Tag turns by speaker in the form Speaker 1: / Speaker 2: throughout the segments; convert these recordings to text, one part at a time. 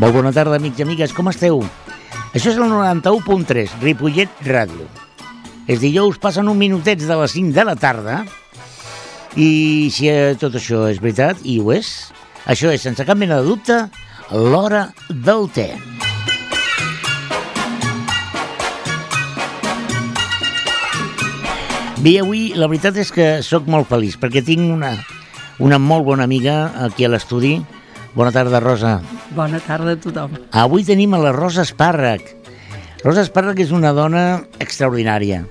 Speaker 1: Molt bona tarda, amics i amigues, com esteu? Això és el 91.3, Ripollet Ràdio. Els dijous passen un minutets de les 5 de la tarda i si eh, tot això és veritat, i ho és, això és, sense cap mena de dubte, l'hora del te. Bé, avui la veritat és que sóc molt feliç perquè tinc una, una molt bona amiga aquí a l'estudi. Bona tarda, Rosa.
Speaker 2: Bona tarda a tothom.
Speaker 1: Avui tenim a la Rosa Espàrrec. Rosa Espàrrec és una dona extraordinària.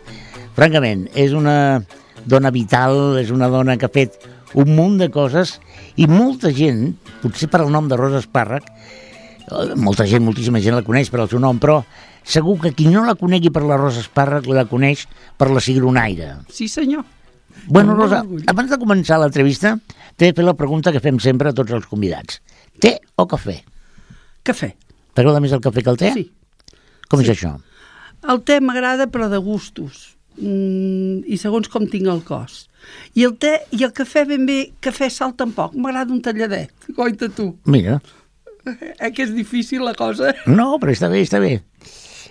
Speaker 1: Francament, és una dona vital, és una dona que ha fet un munt de coses i molta gent, potser per el nom de Rosa Espàrrec, eh, molta gent, moltíssima gent la coneix per el seu nom, però segur que qui no la conegui per la Rosa Espàrrec la coneix per la Cigronaire.
Speaker 2: Sí, senyor.
Speaker 1: Bueno, Rosa, abans de començar l'entrevista, t'he de fer la pregunta que fem sempre a tots els convidats. Té o cafè?
Speaker 2: Cafè.
Speaker 1: T'agrada més el cafè que el té?
Speaker 2: Sí.
Speaker 1: Com és això?
Speaker 2: El te m'agrada, però de gustos. Mm, I segons com tinc el cos. I el te i el cafè ben bé, cafè sal tampoc. M'agrada un talladet. Goita tu.
Speaker 1: Mira,
Speaker 2: Eh que és difícil la cosa?
Speaker 1: no, però està bé, està bé.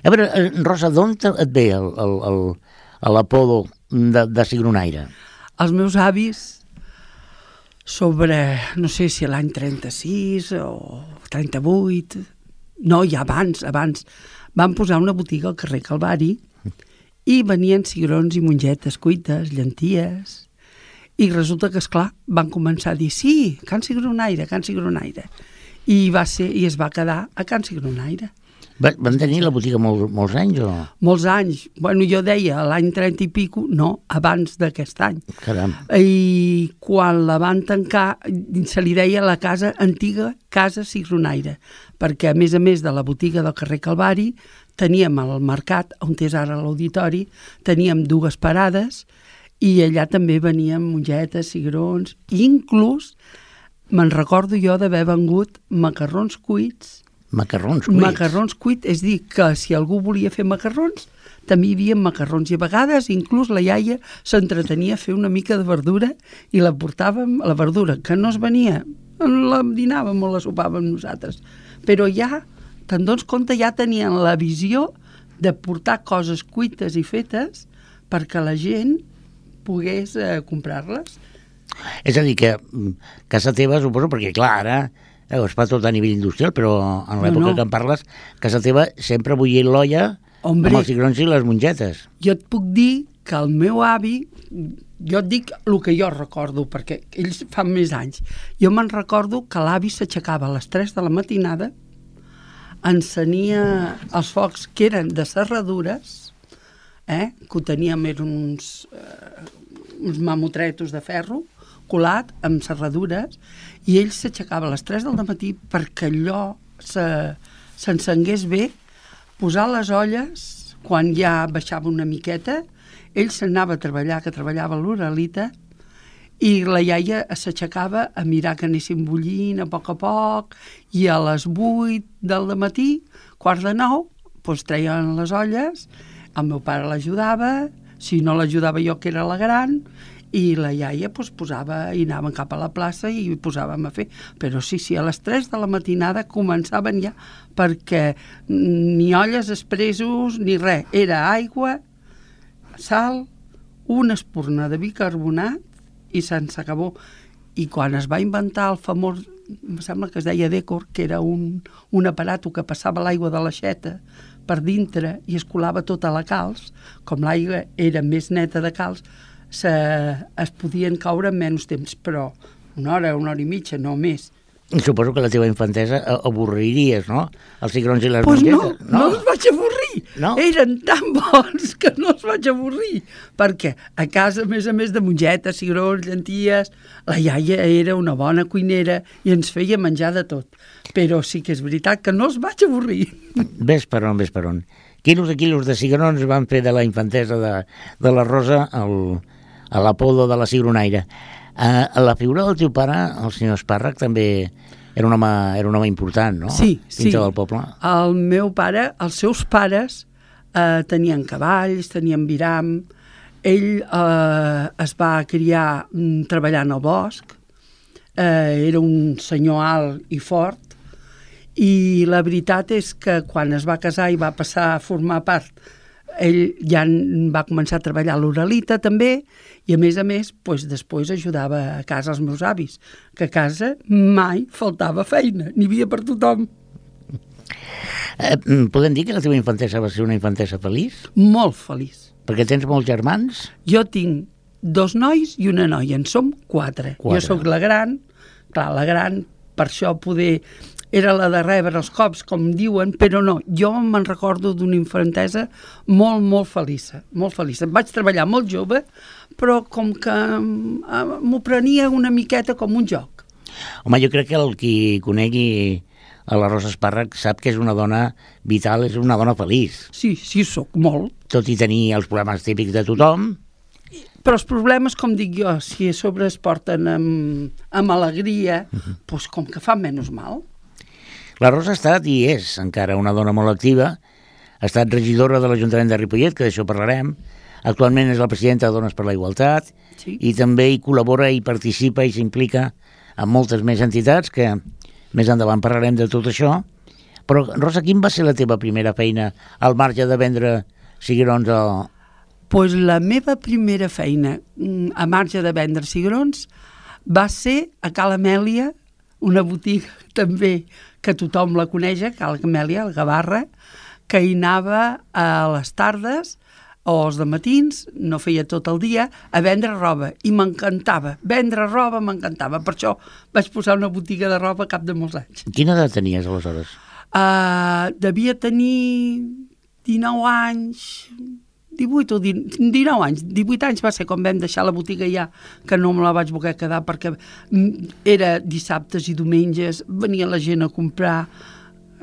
Speaker 1: A veure, eh, Rosa, d'on et ve el- el- el- l'apodo de, de Cigronaire?
Speaker 2: Els meus avis, sobre, no sé si l'any 36 o 38, no, ja abans, abans, van posar una botiga al carrer Calvari i venien cigrons i mongetes cuites, llenties, i resulta que, és clar van començar a dir sí, Can Cigronaire, Can Cigronaire. I, va ser, I es va quedar a Can Cigronaire.
Speaker 1: Va, van tenir la botiga molt, molts anys o...?
Speaker 2: Molts anys. Bueno, jo deia l'any 30 i pico, no, abans d'aquest any.
Speaker 1: Caram.
Speaker 2: I quan la van tancar se li deia la casa antiga Casa Cigronaire, perquè a més a més de la botiga del carrer Calvari teníem al mercat, on és ara l'auditori, teníem dues parades i allà també venien mongetes, cigrons, i inclús me'n recordo jo d'haver vengut macarrons cuits
Speaker 1: Macarrons cuits.
Speaker 2: Macarrons cuits, és dir, que si algú volia fer macarrons, també hi havia macarrons i a vegades inclús la iaia s'entretenia a fer una mica de verdura i la portàvem, la verdura, que no es venia, la dinàvem o la sopàvem nosaltres. Però ja, te'n dones compte, ja tenien la visió de portar coses cuites i fetes perquè la gent pogués eh, comprar-les.
Speaker 1: És a dir, que mm, casa teva, suposo, perquè clar, ara eh, es fa tot a nivell industrial, però en l'època
Speaker 2: No, no.
Speaker 1: que en parles, casa teva sempre bullir l'olla amb els cigrons i les mongetes.
Speaker 2: jo et puc dir que el meu avi, jo et dic el que jo recordo, perquè ells fan més anys, jo me'n recordo que l'avi s'aixecava a les 3 de la matinada, encenia els focs que eren de serradures, eh? que ho teníem, eren uns, eh, uns mamotretos de ferro, colat amb serradures, i ell s'aixecava a les 3 del matí perquè allò se- s'encengués bé, posar les olles, quan ja baixava una miqueta, ell s'anava a treballar, que treballava a l'Uralita, i la iaia s'aixecava a mirar que anessin bullint a poc a poc, i a les 8 del matí, quart de nou, doncs treien les olles, el meu pare l'ajudava, si no l'ajudava jo, que era la gran, i la iaia doncs, posava, i anaven cap a la plaça i posàvem a fer. Però sí, sí, a les 3 de la matinada començaven ja perquè ni olles expressos ni res. Era aigua, sal, una espurna de bicarbonat i sense acabó. I quan es va inventar el famós, em sembla que es deia Decor, que era un, un aparato que passava l'aigua de l'aixeta per dintre i es colava tota la calç, com l'aigua era més neta de calç, se, es podien caure en menys temps, però una hora, una hora i mitja, no més.
Speaker 1: Suposo que la teva infantesa a- avorriries, no? Els cigrons i les
Speaker 2: pues no,
Speaker 1: mongetes.
Speaker 2: no, no es vaig avorrir.
Speaker 1: No?
Speaker 2: Eren tan bons que no es vaig avorrir. Perquè a casa, a més a més de mongetes, cigrons, llenties, la iaia era una bona cuinera i ens feia menjar de tot. Però sí que és veritat que no es vaig avorrir.
Speaker 1: Ves per on, ves per on. Quilos i quilos de cigrons van fer de la infantesa de, de la Rosa el, a l'apodo de la cigronaire. Uh, la figura del teu pare, el senyor Espàrrec, també era un home, era un home important, no?
Speaker 2: Sí, sí.
Speaker 1: Dintre del poble.
Speaker 2: El meu pare, els seus pares, eh, tenien cavalls, tenien viram, ell eh, es va criar mm, treballant al bosc, eh, era un senyor alt i fort, I la veritat és que quan es va casar i va passar a formar part, ell ja va començar a treballar a l'Uralita també, i a més a més, doncs, després ajudava a casa els meus avis, que a casa mai faltava feina, n'hi havia per tothom.
Speaker 1: Eh, podem dir que la teva infantesa va ser una infantesa feliç?
Speaker 2: Molt feliç.
Speaker 1: Perquè tens molts germans?
Speaker 2: Jo tinc dos nois i una noia, en som quatre.
Speaker 1: Quatre.
Speaker 2: Jo sóc la gran, clar, la gran, per això poder era la de rebre els cops, com diuen, però no, jo me'n recordo d'una infantesa molt, molt feliça, molt feliça. Vaig treballar molt jove, però com que eh, m'ho prenia una miqueta com un joc.
Speaker 1: Home, jo crec que el qui conegui a la Rosa Espàrrec sap que és una dona vital, és una dona feliç.
Speaker 2: Sí, sí, sóc molt.
Speaker 1: Tot i tenir els problemes típics de tothom,
Speaker 2: Però els problemes, com dic jo, si a sobre es porten amb, amb alegria, uh -huh. doncs com que fan menys mal.
Speaker 1: La Rosa ha estat i és encara una dona molt activa, ha estat regidora de l'Ajuntament de Ripollet, que d'això parlarem, actualment és la presidenta de Dones per la Igualtat,
Speaker 2: Sí.
Speaker 1: i també hi col·labora i participa i s'implica en moltes més entitats, que més endavant parlarem de tot això. Però, Rosa, quin va ser la teva primera feina al marge de vendre cigrons al...
Speaker 2: pues la meva primera feina, mm, a marge de vendre cigrons, va ser a Cala Amèlia, una botiga també que tothom la coneix, a Cala Amèlia, al Gavarra, que hi anava a les tardes o els de matins, no feia tot el dia, a vendre roba. I m'encantava. Vendre roba m'encantava. Per això vaig posar una botiga de roba cap de molts anys.
Speaker 1: Quina edat tenies, aleshores?
Speaker 2: Uh, devia tenir 19 anys, 18 o 19 anys. 18 anys va ser quan vam deixar la botiga ja, que no me la vaig voler quedar perquè era dissabtes i diumenges, venia la gent a comprar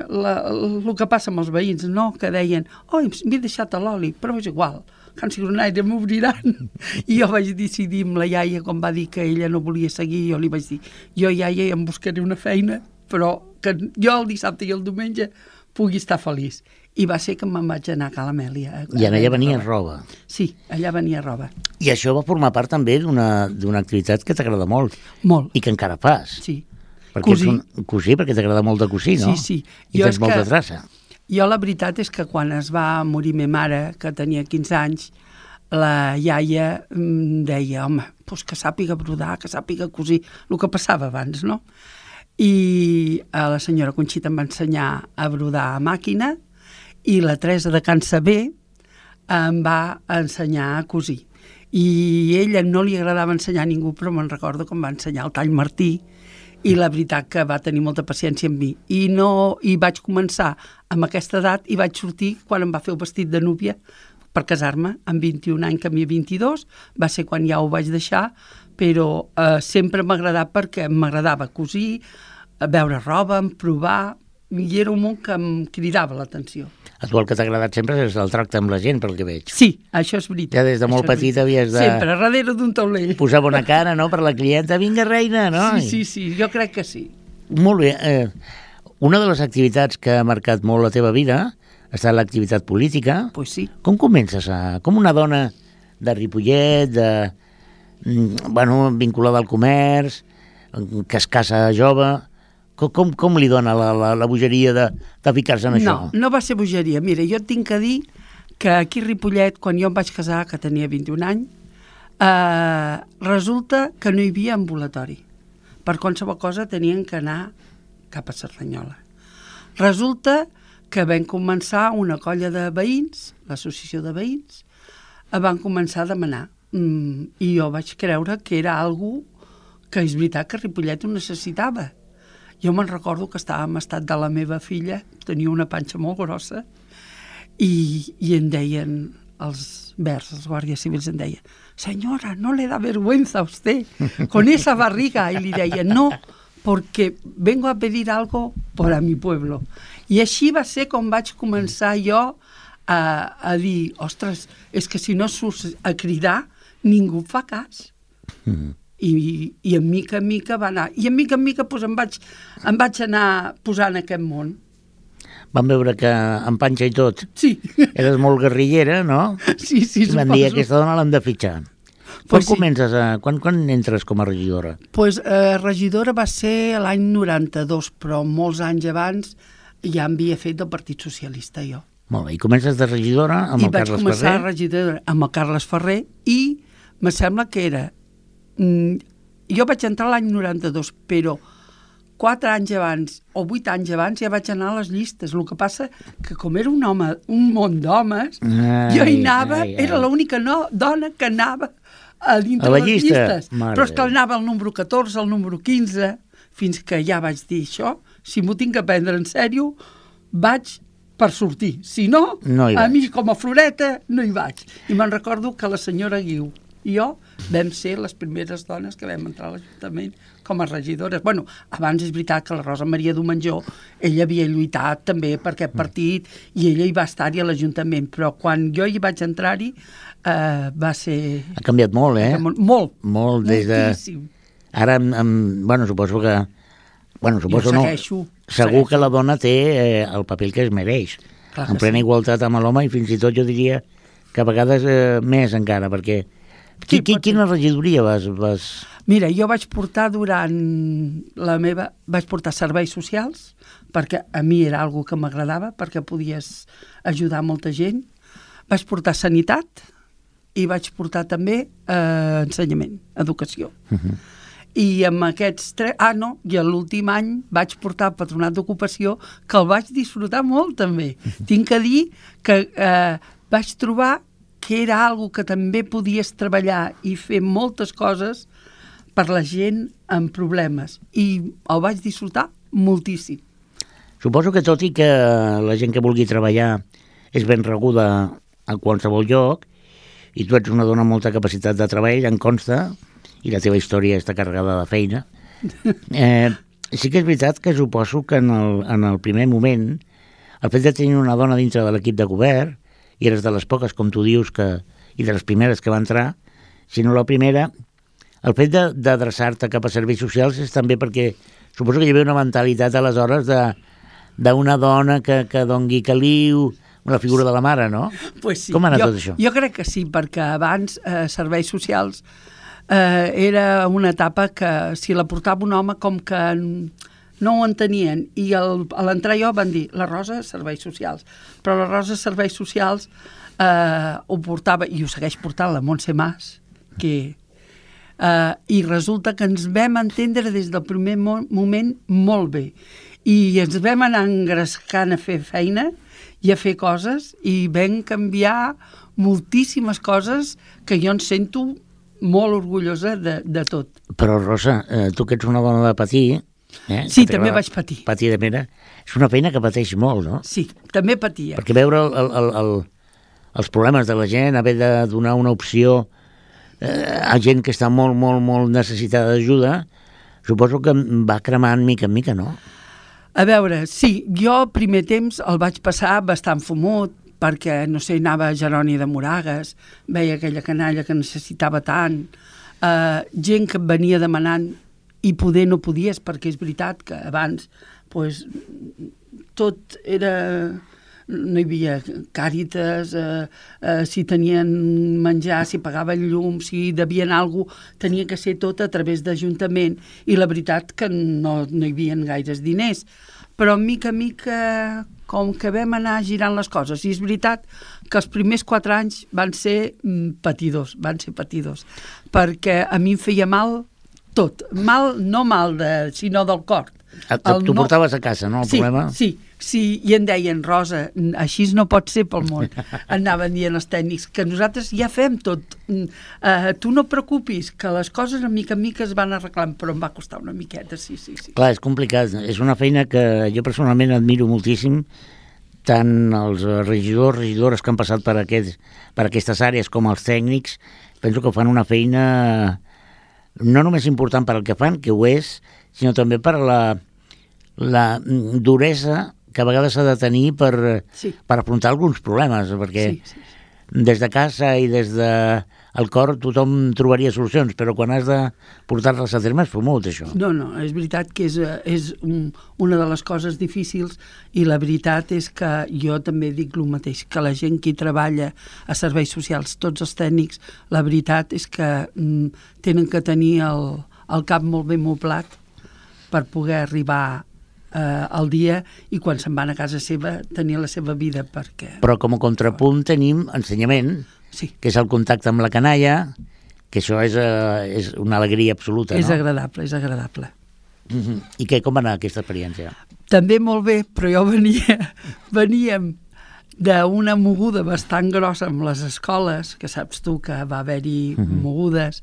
Speaker 2: la, el que passa amb els veïns, no? que deien, oi, m'he deixat a l'oli, però és igual, Can Cigronaire m'obriran. I jo vaig decidir amb la iaia, quan va dir que ella no volia seguir, jo li vaig dir, jo iaia em buscaré una feina, però que jo el dissabte i el diumenge pugui estar feliç. I va ser que me'n vaig anar a Cala Amèlia. a-
Speaker 1: I en allà venia
Speaker 2: roba.
Speaker 1: roba.
Speaker 2: Sí, allà venia roba.
Speaker 1: I això va formar part també d'una activitat que t'agrada molt
Speaker 2: Molt,
Speaker 1: i que encara fas.
Speaker 2: sí.
Speaker 1: Perquè
Speaker 2: Cosir.
Speaker 1: un, cosir, perquè t'agrada molt de cosir, no?
Speaker 2: Sí, sí.
Speaker 1: I
Speaker 2: Jo
Speaker 1: molta
Speaker 2: que-
Speaker 1: traça.
Speaker 2: Jo la veritat és que quan es va morir ma mare, que tenia 15 anys, la iaia em deia, home, doncs que sàpiga brodar, que sàpiga cosir, el que passava abans, no? I a la senyora Conxita em va ensenyar a brodar a màquina i la Teresa de Can Saber em va ensenyar a cosir. I ella no li agradava ensenyar a ningú, però me'n recordo com va ensenyar el tall Martí, i la veritat que va tenir molta paciència amb mi. I, no, i vaig començar amb aquesta edat i vaig sortir quan em va fer el vestit de núvia per casar-me, amb 21 anys, que a mi 22, va ser quan ja ho vaig deixar, però eh, sempre m'ha agradat perquè m'agradava cosir, eh, veure roba, provar, i era un món que em cridava l'atenció.
Speaker 1: A tu el que t'ha agradat sempre és el tracte amb la gent, pel que veig.
Speaker 2: Sí, això és veritat.
Speaker 1: Ja des de molt
Speaker 2: això veritat.
Speaker 1: havies de-
Speaker 2: Sempre, darrere d'un taulell.
Speaker 1: Posar bona cara, no?, per la clienta. Vinga, reina, no?
Speaker 2: Sí, sí, sí, jo crec que sí.
Speaker 1: Molt bé. Eh, una de les activitats que ha marcat molt la teva vida ha estat l'activitat política.
Speaker 2: Pues sí.
Speaker 1: Com comences a... Com una dona de Ripollet, de... mm, Bueno, vinculada al comerç, que es casa jove... Com, com, com li dona la, la, la bogeria de, de ficar-se en això?
Speaker 2: No, no va ser bogeria. Mira, jo et tinc que dir que aquí a Ripollet, quan jo em vaig casar, que tenia 21 anys, eh, resulta que no hi havia ambulatori. Per qualsevol cosa tenien que anar cap a Cerdanyola. Resulta que vam començar una colla de veïns, l'associació de veïns, eh, van començar a demanar. Mm, I jo vaig creure que era algú que és veritat que Ripollet ho necessitava. Jo me'n recordo que estava en estat de la meva filla, tenia una panxa molt grossa, i, i em deien els verds, els guàrdies civils em deien senyora, no le da vergüenza a usted con esa barriga. I li deia, no, porque vengo a pedir algo para mi pueblo. I així va ser com vaig començar jo a, a dir, ostres, és que si no surts a cridar, ningú fa cas.
Speaker 1: Mm.
Speaker 2: I, i en mica en mica va anar. I en mica en mica doncs, em, vaig, em vaig anar posant en aquest món.
Speaker 1: Vam veure que amb panxa i tot
Speaker 2: Sí,
Speaker 1: eres molt guerrillera, no?
Speaker 2: sí, sí,
Speaker 1: I van dir, aquesta dona l'hem de fitxar. Quan
Speaker 2: Pues sí.
Speaker 1: comences a... Quan, quan entres com a regidora?
Speaker 2: pues, eh, regidora va ser l'any 92, però molts anys abans ja em havia fet del Partit Socialista jo.
Speaker 1: Molt bé, i comences de regidora amb
Speaker 2: I
Speaker 1: el
Speaker 2: vaig
Speaker 1: Carles
Speaker 2: començar
Speaker 1: Ferrer?
Speaker 2: a regidora amb el Carles Ferrer i me sembla que era... Mm, jo vaig entrar l'any 92, però quatre anys abans o vuit anys abans ja vaig anar a les llistes. El que passa que com era un home, un món d'homes, jo hi anava,
Speaker 1: ai, ai.
Speaker 2: era l'única no, dona que anava a dintre
Speaker 1: A la
Speaker 2: les
Speaker 1: llista?
Speaker 2: llistes.
Speaker 1: Mare
Speaker 2: Però és que anava al número 14, al número 15, fins que ja vaig dir això, si m'ho tinc que prendre en sèrio, vaig per sortir. Si no,
Speaker 1: No
Speaker 2: a mi com a floreta no hi vaig. I me'n recordo que la senyora Guiu i jo vam ser les primeres dones que vam entrar a l'Ajuntament com a regidores. Bueno, abans és veritat que la Rosa Maria Domenjó, ella havia lluitat també per aquest partit i ella hi va estar-hi a l'Ajuntament, però quan jo hi vaig entrar-hi eh, va ser...
Speaker 1: Ha canviat molt, eh?
Speaker 2: Molt, molt,
Speaker 1: Molt des de...
Speaker 2: moltíssim.
Speaker 1: Ara, amb, amb, bueno, suposo que... Bueno, suposo no.
Speaker 2: segueixo,
Speaker 1: Segur
Speaker 2: segueixo.
Speaker 1: que la dona té eh, el paper que es mereix.
Speaker 2: Clar
Speaker 1: en plena
Speaker 2: sí.
Speaker 1: igualtat amb l'home i fins i tot jo diria que a vegades eh, més encara, perquè... Qui, qui, quina regidoria vas... vas...
Speaker 2: Mira, jo vaig portar durant la meva... Vaig portar serveis socials, perquè a mi era algo que m'agradava, perquè podies ajudar molta gent. Vaig portar sanitat i vaig portar també eh, ensenyament, educació. Uh -huh. I amb aquests tres... Ah, no, i l'últim any vaig portar patronat d'ocupació, que el vaig disfrutar molt, també. Tinc que dir que eh, vaig trobar que era algo que també podies treballar i fer moltes coses per la gent amb problemes. I el vaig disfrutar moltíssim.
Speaker 1: Suposo que tot i que la gent que vulgui treballar és ben reguda a qualsevol lloc, i tu ets una dona amb molta capacitat de treball, em consta, i la teva història està carregada de feina, eh, sí que és veritat que suposo que en el, en el primer moment el fet de tenir una dona dintre de l'equip de govern, i eres de les poques, com tu dius, que, i de les primeres que va entrar, si no la primera, el fet d'adreçar-te cap a serveis socials és també perquè suposo que hi havia una mentalitat aleshores de d'una dona que, que dongui caliu, la figura de la mare, no?
Speaker 2: Pues sí.
Speaker 1: Com ha anat
Speaker 2: jo,
Speaker 1: tot això?
Speaker 2: Jo crec que sí, perquè abans eh, serveis socials eh, era una etapa que si la portava un home com que no ho entenien. I el, a l'entrar jo van dir la Rosa serveis socials. Però la Rosa serveis socials eh, ho portava i ho segueix portant la Montse Mas que eh, i resulta que ens vam entendre des del primer mo moment molt bé. I ens vam anar engrescant a fer feina i a fer coses i vam canviar moltíssimes coses que jo en sento molt orgullosa de, de tot.
Speaker 1: Però, Rosa, eh, tu que ets una dona de patir... Eh,
Speaker 2: Sí, també vaig patir.
Speaker 1: Patir de mera. És una feina que pateix molt, no?
Speaker 2: Sí, també patia.
Speaker 1: Perquè veure el, el, el, el, els problemes de la gent, haver de donar una opció eh, a gent que està molt, molt, molt necessitada d'ajuda, suposo que va cremant mica en mica, no?
Speaker 2: A veure, sí, jo primer temps el vaig passar bastant fumut, perquè, no sé, anava a Jeroni de Moragues, veia aquella canalla que necessitava tant, eh, gent que venia demanant i poder no podies, perquè és veritat que abans pues, tot era no hi havia càritas, eh, eh, si tenien menjar, si pagaven llum, si devien alguna cosa, tenia que ser tot a través d'Ajuntament i la veritat que no, no hi havia gaires diners. Però mica a mica, com que vam anar girant les coses, i és veritat que els primers quatre anys van ser mm, patidors, van ser patidors, perquè a mi em feia mal tot, mal, no mal, de, sinó del cor. El
Speaker 1: tu
Speaker 2: no-
Speaker 1: portaves a casa, no, el
Speaker 2: sí,
Speaker 1: problema?
Speaker 2: Sí, sí, i em deien, Rosa, així no pot ser pel món. Anaven dient els tècnics que nosaltres ja fem tot. Uh, tu no preocupis, que les coses a mica en mica es van arreglant, però em va costar una miqueta, sí, sí, sí.
Speaker 1: Clar, és complicat. És una feina que jo personalment admiro moltíssim, tant els regidors, regidores que han passat per, aquests, per aquestes àrees com els tècnics, penso que fan una feina no només important per al que fan, que ho és, sinó també per la, la duresa que a vegades s'ha de tenir per,
Speaker 2: Sí.
Speaker 1: per afrontar alguns problemes, perquè
Speaker 2: sí, sí.
Speaker 1: des de casa i des de el cor tothom trobaria solucions, però quan has de portar-les a terme és fumut, això.
Speaker 2: No, no, és veritat que és, eh, és un, una de les coses difícils i la veritat és que jo també dic el mateix, que la gent que treballa a serveis socials, tots els tècnics, la veritat és que mm, tenen que tenir el, el cap molt ben moblat per poder arribar eh, al dia i quan se'n van a casa seva tenir la seva vida perquè...
Speaker 1: Però com a contrapunt tenim ensenyament,
Speaker 2: Sí,
Speaker 1: que és el contacte amb la canalla, que això és, eh, és una alegria absoluta,
Speaker 2: és
Speaker 1: no?
Speaker 2: agradable, és agradable.
Speaker 1: Mhm. I què, com va anar aquesta experiència?
Speaker 2: També molt bé, però jo venia, veníem d'una moguda bastant grossa amb les escoles, que saps tu que va haver-hi
Speaker 1: Mhm.
Speaker 2: mogudes,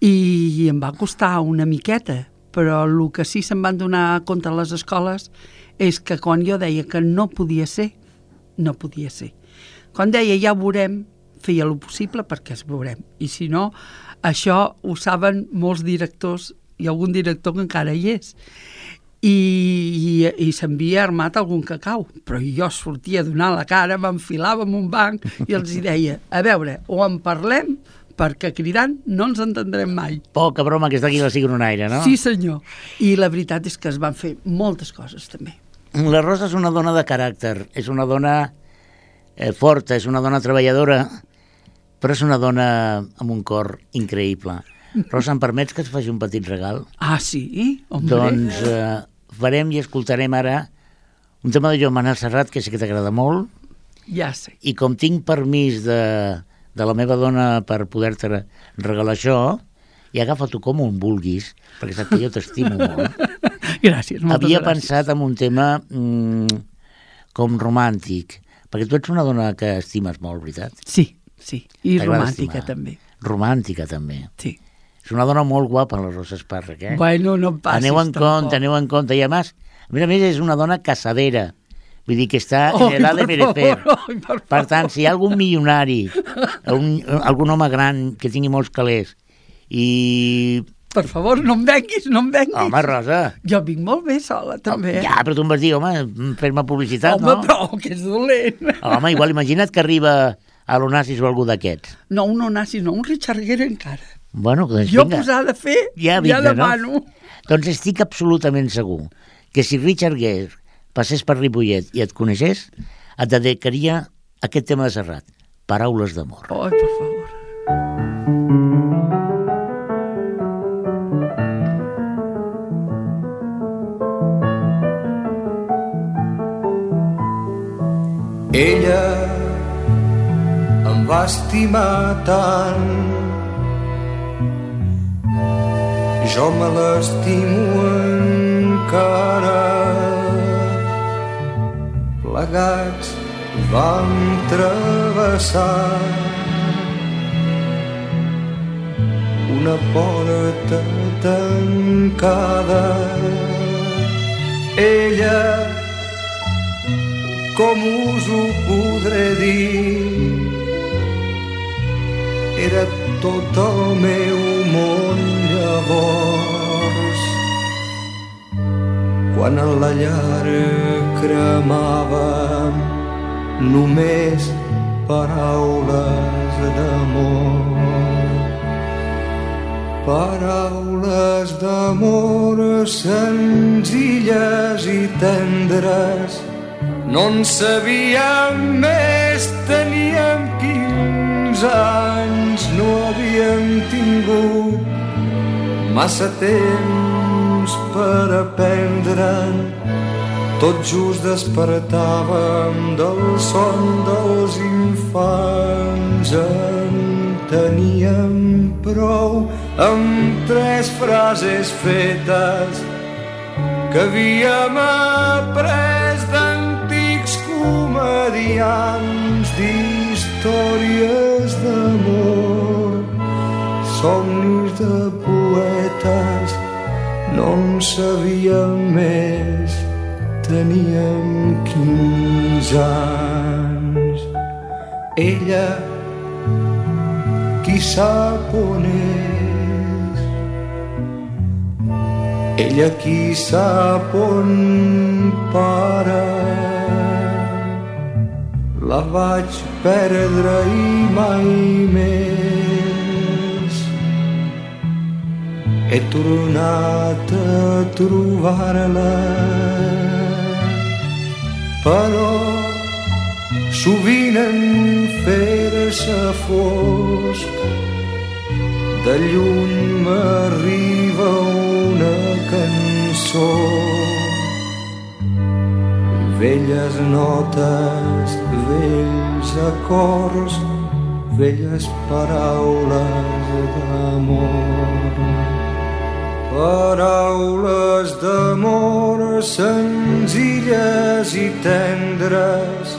Speaker 2: i em va costar una miqueta, però el que sí se'n van donar compte a les escoles és que quan jo deia que no podia ser, no podia ser. Quan deia ja veurem, feia el possible perquè es veurem. I si no, això ho saben molts directors i algun director que encara hi és i, i, i s'envia armat algun cacau, però jo sortia a donar la cara, m'enfilava en un banc i els hi deia, a veure, o en parlem, perquè cridant no ens entendrem mai.
Speaker 1: Poca broma que està aquí la Sigronaire, no?
Speaker 2: Sí, senyor. I la veritat és que es van fer moltes coses, també.
Speaker 1: La Rosa és una dona de caràcter, és una dona eh, forta, és una dona treballadora, però és una dona amb un cor increïble. Rosa, em permets que et faci un petit regal?
Speaker 2: Ah, sí? Hombre.
Speaker 1: Doncs eh, farem i escoltarem ara un tema de Joan Manel Serrat que sé que t'agrada molt
Speaker 2: Ja sé.
Speaker 1: i com tinc permís de, de la meva dona per poder-te regalar això, i agafa-t'ho com un vulguis, perquè saps que jo t'estimo molt.
Speaker 2: Gràcies, moltes
Speaker 1: Havia
Speaker 2: gràcies.
Speaker 1: pensat en un tema mm, com romàntic, perquè tu ets una dona que estimes molt, veritat?
Speaker 2: Sí, sí. I romàntica,
Speaker 1: estimar.
Speaker 2: també.
Speaker 1: Romàntica, també.
Speaker 2: Sí.
Speaker 1: És una dona molt guapa, la Rosa Espàrrec, eh?
Speaker 2: Bueno, no em passis
Speaker 1: aneu en
Speaker 2: tampoc.
Speaker 1: compte, aneu en compte. I a més, a més a més, és una dona casadera. Vull dir que està
Speaker 2: Ai,
Speaker 1: en edad de merecer.
Speaker 2: per
Speaker 1: Per tant, si hi ha algun milionari, un, algun home gran que tingui molts calés, i...
Speaker 2: Per favor, no em venguis, no em venguis.
Speaker 1: Home, Rosa,
Speaker 2: Jo vinc molt bé sola, també.
Speaker 1: ja, però tu em vas dir, home, fes-me publicitat,
Speaker 2: Home,
Speaker 1: no?
Speaker 2: però que és dolent.
Speaker 1: Home, igual imagina't que arriba a l'Onassis o algú d'aquests.
Speaker 2: No, un Onassis, no, un Richard Gere encara.
Speaker 1: Bueno, doncs
Speaker 2: Jo
Speaker 1: vinga.
Speaker 2: posar de fer,
Speaker 1: Ja
Speaker 2: ja,
Speaker 1: vinga, no?
Speaker 2: demano.
Speaker 1: Doncs estic absolutament segur que si Richard Gere passés per Ripollet i et coneixés, et dedicaria aquest tema de Serrat, Paraules d'amor.
Speaker 2: Ai, per favor.
Speaker 3: Ella va estimar tant. Jo me l'estimo encara. Plegats vam travessar una porta tancada. Ella com us ho podré dir era tot el meu món llavors. Quan a la llar cremava només paraules d'amor. Paraules d'amor senzilles i tendres. No en sabíem més, teníem 15 anys, no havíem tingut massa temps per aprendre'n. Tot just despertàvem del son dels infants, en teníem prou amb tres frases fetes que havíem après d'antics comedians d'històries d'amor, somnis de poetes, no en sabíem més, teníem 15 anys. Ella, qui sap on és, ella qui sap on para? La vaig perdre i mai més he tornat a trobar-la però sovint en fer-se fosc de lluny m'arriba una cançó velles notes, vells acords, velles paraules d'amor. Paraules d'amor senzilles i tendres,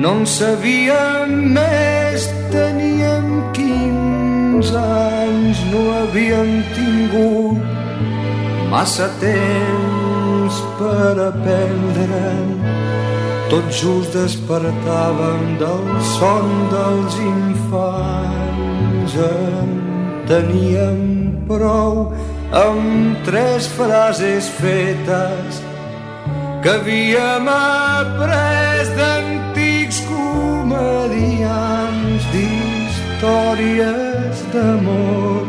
Speaker 3: no en sabíem més, teníem 15 anys, no havíem tingut massa temps per aprendre. Tot just despertàvem del son dels infants. En teníem prou amb tres frases fetes que havíem après d'antics comedians d'històries d'amor.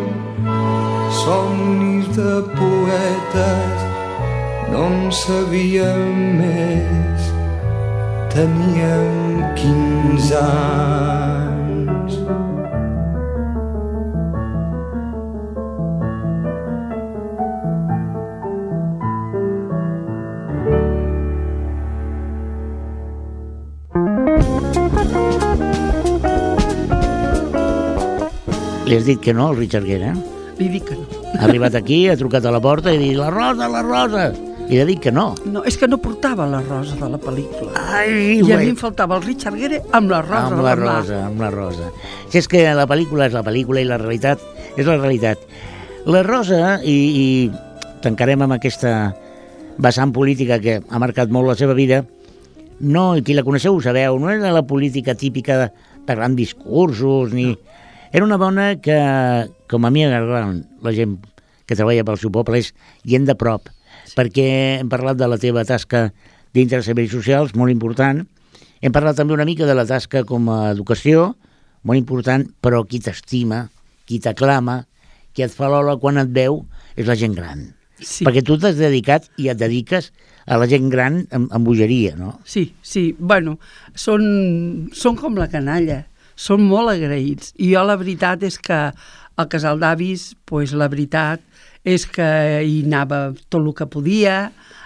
Speaker 3: Somnis de poetes no en sabíem més. Teníem 15 anys
Speaker 1: Li has dit que no al Richard Gere?
Speaker 2: Li dic que no.
Speaker 1: Ha arribat aquí, ha trucat a la porta i ha dit la rosa, la rosa. I li ha dit que no.
Speaker 2: No, és que no portava la rosa de la pel·lícula.
Speaker 1: Ai,
Speaker 2: I a
Speaker 1: güey.
Speaker 2: mi em faltava el Richard Gere amb la rosa.
Speaker 1: amb la
Speaker 2: a mà.
Speaker 1: rosa, amb la rosa. Si és que la pel·lícula és la pel·lícula i la realitat és la realitat. La rosa, i, i tancarem amb aquesta vessant política que ha marcat molt la seva vida, no, qui la coneixeu ho sabeu, no era la política típica de, de grans discursos, ni... Era una dona que, com a mi la gent que treballa pel seu poble, és gent de prop, sí. perquè hem parlat de la teva tasca dintre dels serveis socials, molt important, hem parlat també una mica de la tasca com a educació, molt important, però qui t'estima, qui t'aclama, qui et fa l'ola quan et veu, és la gent gran.
Speaker 2: Sí.
Speaker 1: Perquè tu t'has dedicat i et dediques a la gent gran amb, amb bogeria, no?
Speaker 2: Sí, sí, bueno, són, són com la canalla, són molt agraïts. I jo la veritat és que al casal d'avis, pues, la veritat és que hi anava tot el que podia,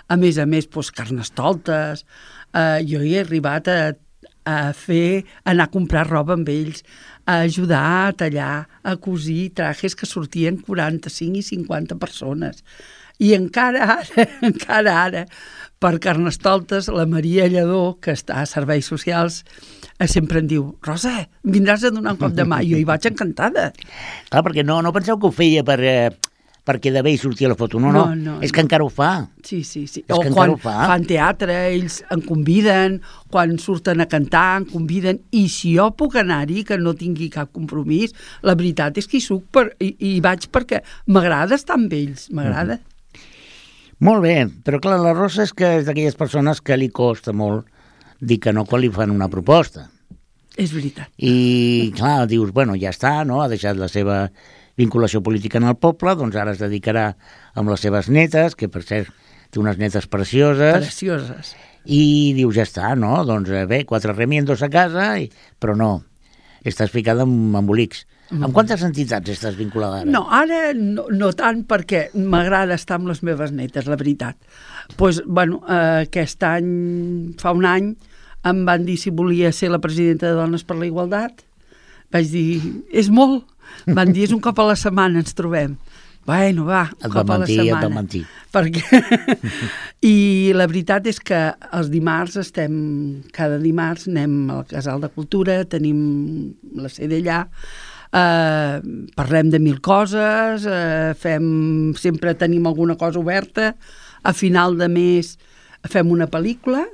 Speaker 2: a més a més, pues, carnestoltes, eh, jo hi he arribat a, a fer, a anar a comprar roba amb ells, a ajudar a tallar, a cosir trajes que sortien 45 i 50 persones. I encara ara, encara ara, per Carnestoltes, la Maria Lledó, que està a Serveis Socials, eh, sempre em diu, Rosa, vindràs a donar un cop de mà. I jo hi vaig encantada.
Speaker 1: Clar, perquè no, no penseu que ho feia per, eh, perquè de bé hi sortia la foto. No, no,
Speaker 2: No, no,
Speaker 1: és que encara ho fa.
Speaker 2: Sí, sí, sí.
Speaker 1: És
Speaker 2: o
Speaker 1: que
Speaker 2: quan
Speaker 1: ho fa.
Speaker 2: fan teatre, ells em conviden, quan surten a cantar, em conviden, i si jo puc anar-hi, que no tingui cap compromís, la veritat és que hi suc per, i, i hi vaig perquè m'agrada estar amb ells, m'agrada.
Speaker 1: Molt bé, però clar, la Rosa és que és d'aquelles persones que li costa molt dir que no quan li fan una proposta.
Speaker 2: És veritat.
Speaker 1: I clar, dius, bueno, ja està, no? ha deixat la seva vinculació política en el poble, doncs ara es dedicarà amb les seves netes, que per cert té unes netes precioses,
Speaker 2: Precioses.
Speaker 1: i dius, ja està, no? Doncs eh, bé, quatre remiendos a casa, i... però no, estàs ficada en embolics. Mm. Amb quantes entitats estàs vinculada ara?
Speaker 2: No, ara no, no tant perquè m'agrada estar amb les meves netes, la veritat. pues, bueno, eh, aquest any, fa un any, em van dir si volia ser la presidenta de Dones per la Igualtat. Vaig dir, és molt. Van dir, és un cop a la setmana ens trobem. Bueno, va, un
Speaker 1: Et
Speaker 2: cop
Speaker 1: van
Speaker 2: a la
Speaker 1: mentir, et
Speaker 2: setmana.
Speaker 1: van mentir.
Speaker 2: Perquè... I la veritat és que els dimarts estem, cada dimarts anem al Casal de Cultura, tenim la sede allà, eh, parlem de mil coses, eh, fem, sempre tenim alguna cosa oberta, a final de mes fem una pel·lícula,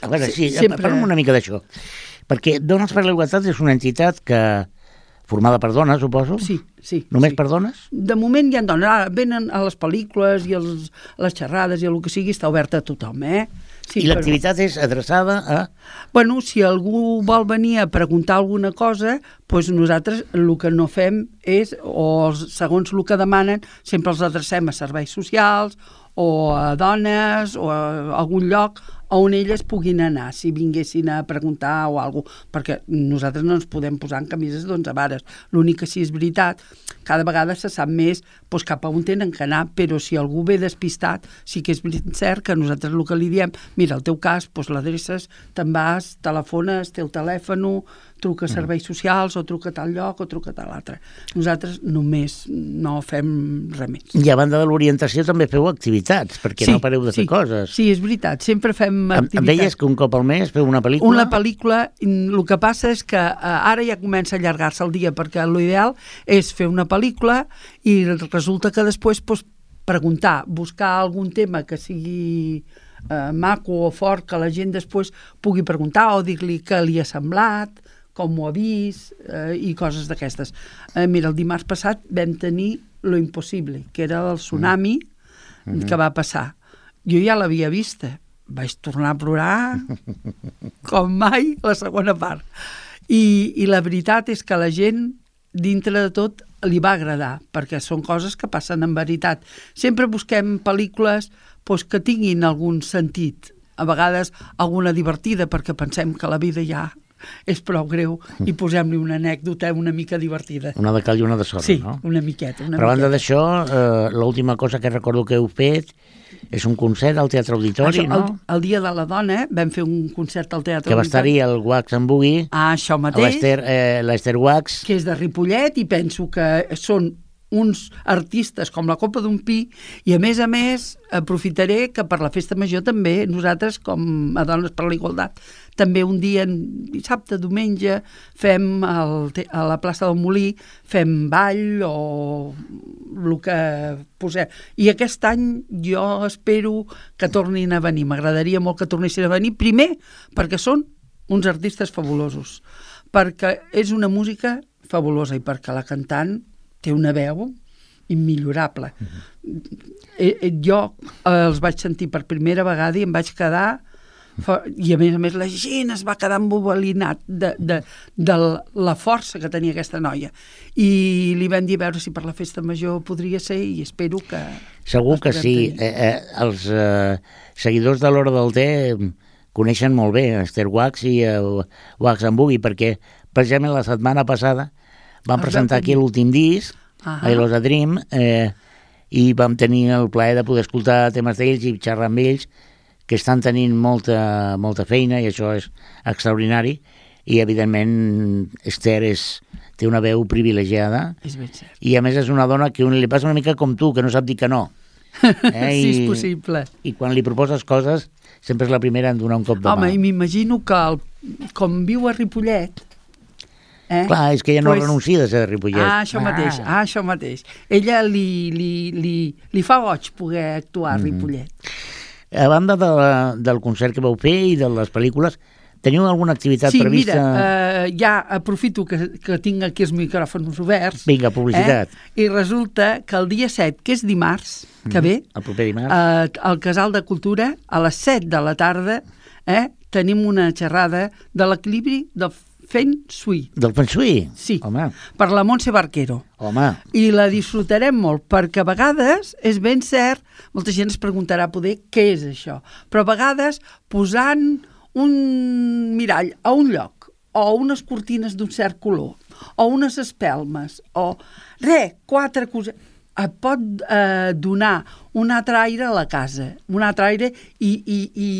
Speaker 1: A veure, sí, sempre... parla'm una mica d'això. Perquè Dones per la Igualtat és una entitat que formada per dones, suposo?
Speaker 2: sí, sí.
Speaker 1: Només
Speaker 2: sí.
Speaker 1: per dones?
Speaker 2: De moment hi ha dones. Ara venen a les pel·lícules i els, a les xerrades i el que sigui, està oberta a tothom, eh?
Speaker 1: I l'activitat és adreçada a...
Speaker 2: Bueno, si algú vol venir a preguntar alguna cosa, doncs nosaltres el que no fem és, o els, segons el que demanen, sempre els adrecem a serveis socials o a dones o a algun lloc on elles puguin anar si vinguessin a preguntar o alguna cosa, perquè nosaltres no ens podem posar en camises d'onze vares. L'únic que sí és veritat, cada vegada se sap més doncs, cap a on tenen que anar, però si algú ve despistat, sí que és cert que nosaltres el que li diem, mira, el teu cas, doncs l'adreces, te'n vas, telefones, té el telèfon, truca a serveis socials o truca a tal lloc o truca a tal altre. Nosaltres només no fem res més.
Speaker 1: I a banda de l'orientació també feu activitats, perquè
Speaker 2: sí,
Speaker 1: no pareu de
Speaker 2: sí,
Speaker 1: fer coses.
Speaker 2: Sí, és veritat, sempre fem
Speaker 1: Em,
Speaker 2: activitats.
Speaker 1: em deies que un cop al mes feu una pel·lícula?
Speaker 2: Una pel·lícula, mm, el que passa és que eh, ara ja comença a allargar-se el dia, perquè l'ideal és fer una pel·lícula i resulta que després doncs, preguntar, buscar algun tema que sigui eh, maco o fort, que la gent després pugui preguntar o dir-li què li ha semblat, com ho ha vist eh, i coses d'aquestes. Eh, mira, el dimarts passat vam tenir Lo Impossible, que era el tsunami mm. que va passar. Jo ja l'havia vista, vaig tornar a plorar com mai la segona part. I, I la veritat és que la gent, dintre de tot, li va agradar, perquè són coses que passen en veritat. Sempre busquem pel·lícules doncs, que tinguin algun sentit, a vegades alguna divertida, perquè pensem que la vida ja és prou greu i posem-li una anècdota una mica divertida.
Speaker 1: Una de cal i una de sorra,
Speaker 2: Sí,
Speaker 1: no?
Speaker 2: una miqueta. Una
Speaker 1: Però a banda d'això, eh, l'última cosa que recordo que heu fet és un concert al Teatre Auditori,
Speaker 2: Això,
Speaker 1: no?
Speaker 2: el, el dia de la dona vam fer un concert al Teatre
Speaker 1: Que va estar-hi el Wax en Boogie,
Speaker 2: Ah, això mateix.
Speaker 1: l'Esther eh, Wax,
Speaker 2: que és de Ripollet i penso que són uns artistes com la Copa d'un Pi i a més a més aprofitaré que per la festa major també nosaltres com a Dones per la Igualtat també un dia, dissabte, diumenge fem el, a la plaça del Molí fem ball o el que posem. I aquest any jo espero que tornin a venir, m'agradaria molt que tornessin a venir, primer perquè són uns artistes fabulosos perquè és una música fabulosa i perquè la cantant té una veu immillorable. eh, eh, jo eh, els vaig sentir per primera vegada i em vaig quedar i a més a més la gent es va quedar embobalinat de, de, de la força que tenia aquesta noia i li vam dir a veure si per la festa major podria ser i espero que
Speaker 1: segur que sí.
Speaker 2: tenir.
Speaker 1: Eh, eh, els eh, seguidors de l'Hora del Té eh, coneixen molt bé Esther Wax i eh, Wax en Boogie, perquè precisament la setmana passada van
Speaker 2: Els
Speaker 1: presentar aquí l'últim disc,
Speaker 2: Ahà.
Speaker 1: a Ilosa Dream, eh, i vam tenir el plaer de poder escoltar temes d'ells i xerrar amb ells, que estan tenint molta, molta feina i això és extraordinari i evidentment Esther és, té una veu privilegiada
Speaker 2: és ben cert.
Speaker 1: i a més és una dona que un, li passa una mica com tu, que no sap dir que no. Eh?
Speaker 2: sí, és possible.
Speaker 1: I quan li proposes coses sempre és la primera en donar un cop de
Speaker 2: Home,
Speaker 1: mà.
Speaker 2: i m'imagino que el, com viu a Ripollet... Eh?
Speaker 1: Clar, és que ella no
Speaker 2: Pues-
Speaker 1: renuncia de ser de Ripollet.
Speaker 2: Ah, això mateix, ah, això mateix. Ella li, li, li, li fa goig poder actuar a Ripollet.
Speaker 1: A banda de la, del concert que vau fer i de les pel·lícules, teniu alguna activitat
Speaker 2: Sí,
Speaker 1: prevista?
Speaker 2: mira, eh, ja aprofito que, que tinc aquí els micròfons oberts.
Speaker 1: Vinga, publicitat.
Speaker 2: Eh? I resulta que el dia 7, que és dimarts, que ve,
Speaker 1: El proper dimarts?
Speaker 2: eh, al Casal de Cultura, a les 7 de la tarda, eh, tenim una xerrada de l'equilibri del Feng Shui.
Speaker 1: Del Feng Shui?
Speaker 2: Sí,
Speaker 1: Home,
Speaker 2: per la Montse Barquero.
Speaker 1: home,
Speaker 2: I la disfrutarem molt, perquè a vegades, és ben cert, molta gent es preguntarà poder què és això, però a vegades posant un mirall a un lloc, o unes cortines d'un cert color, o unes espelmes, o res, quatre coses, et pot eh, donar un altre aire a la casa, un altre aire i, i, i,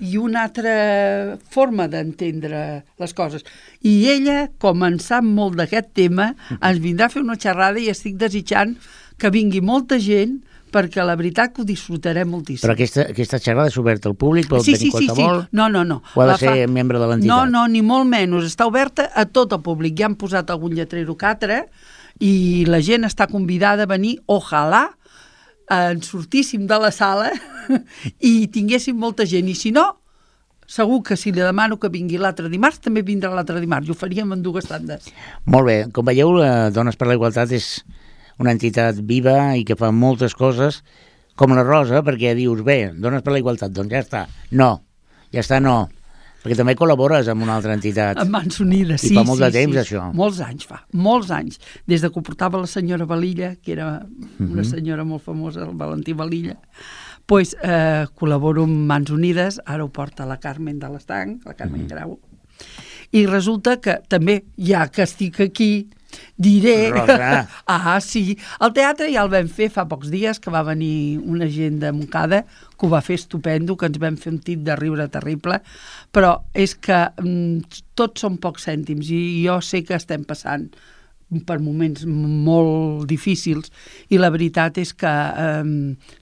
Speaker 2: i una altra forma d'entendre les coses. I ella, com en sap molt d'aquest tema, ens vindrà a fer una xerrada i estic desitjant que vingui molta gent perquè la veritat que ho disfrutarem moltíssim.
Speaker 1: però aquesta, aquesta xerrada és oberta al públic, pot
Speaker 2: sí,
Speaker 1: venir
Speaker 2: sí, sí, sí.
Speaker 1: qualsevol?
Speaker 2: No, no, no.
Speaker 1: O ha de
Speaker 2: La
Speaker 1: ser membre de l'entitat?
Speaker 2: No, no, ni molt menys. Està oberta a tot el públic. Ja han posat algun lletrero que altre i la gent està convidada a venir, ojalà, en sortíssim de la sala i tinguéssim molta gent. I si no, segur que si li demano que vingui l'altre dimarts, també vindrà l'altre dimarts, i ho faríem en dues tandes.
Speaker 1: Molt bé, com veieu, la Dones per la Igualtat és una entitat viva i que fa moltes coses, com la Rosa, perquè dius, bé, Dones per la Igualtat, doncs ja està. No, ja està, no. Perquè també col·labores amb una altra entitat.
Speaker 2: Amb Mans Unides,
Speaker 1: I
Speaker 2: sí.
Speaker 1: fa molt
Speaker 2: sí,
Speaker 1: de temps,
Speaker 2: sí.
Speaker 1: això.
Speaker 2: Molts anys fa, molts anys. Des de que ho portava la senyora Valilla, que era una
Speaker 1: Mhm.
Speaker 2: senyora molt famosa, el Valentí Valilla, pues, eh, col·laboro amb Mans Unides, ara ho porta la Carmen de l'Estanc, la Carmen
Speaker 1: Mhm.
Speaker 2: Grau. I resulta que també, ja que estic aquí, diré...
Speaker 1: Rosa.
Speaker 2: ah, sí. El teatre ja el vam fer fa pocs dies, que va venir una gent de Montcada, que ho va fer estupendo, que ens vam fer un tit de riure terrible, però és que mm, tots són pocs cèntims i jo sé que estem passant per moments molt difícils i la veritat és que eh,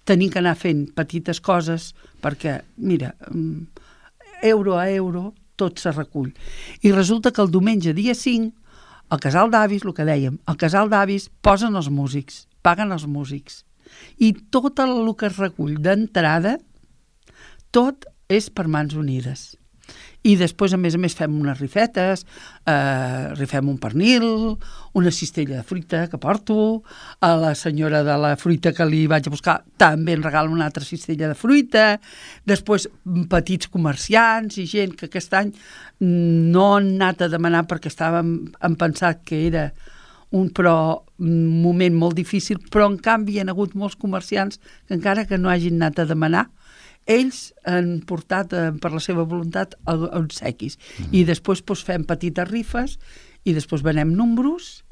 Speaker 2: tenim que anar fent petites coses perquè, mira, mm, euro a euro tot se recull. I resulta que el diumenge, dia 5, al casal d'avis, el que dèiem, al casal d'avis posen els músics, paguen els músics. I tot el que es recull d'entrada, tot és per mans unides. I després, a més a més, fem unes rifetes, eh, rifem un pernil, una cistella de fruita que porto, a la senyora de la fruita que li vaig a buscar també em regala una altra cistella de fruita, després petits comerciants i gent que aquest any no han anat a demanar perquè estàvem han pensat que era un però un moment molt difícil, però en canvi hi ha hagut molts comerciants que encara que no hagin anat a demanar, ells han portat eh, per la seva voluntat obsequis mm. i després doncs, fem petites rifes i després venem números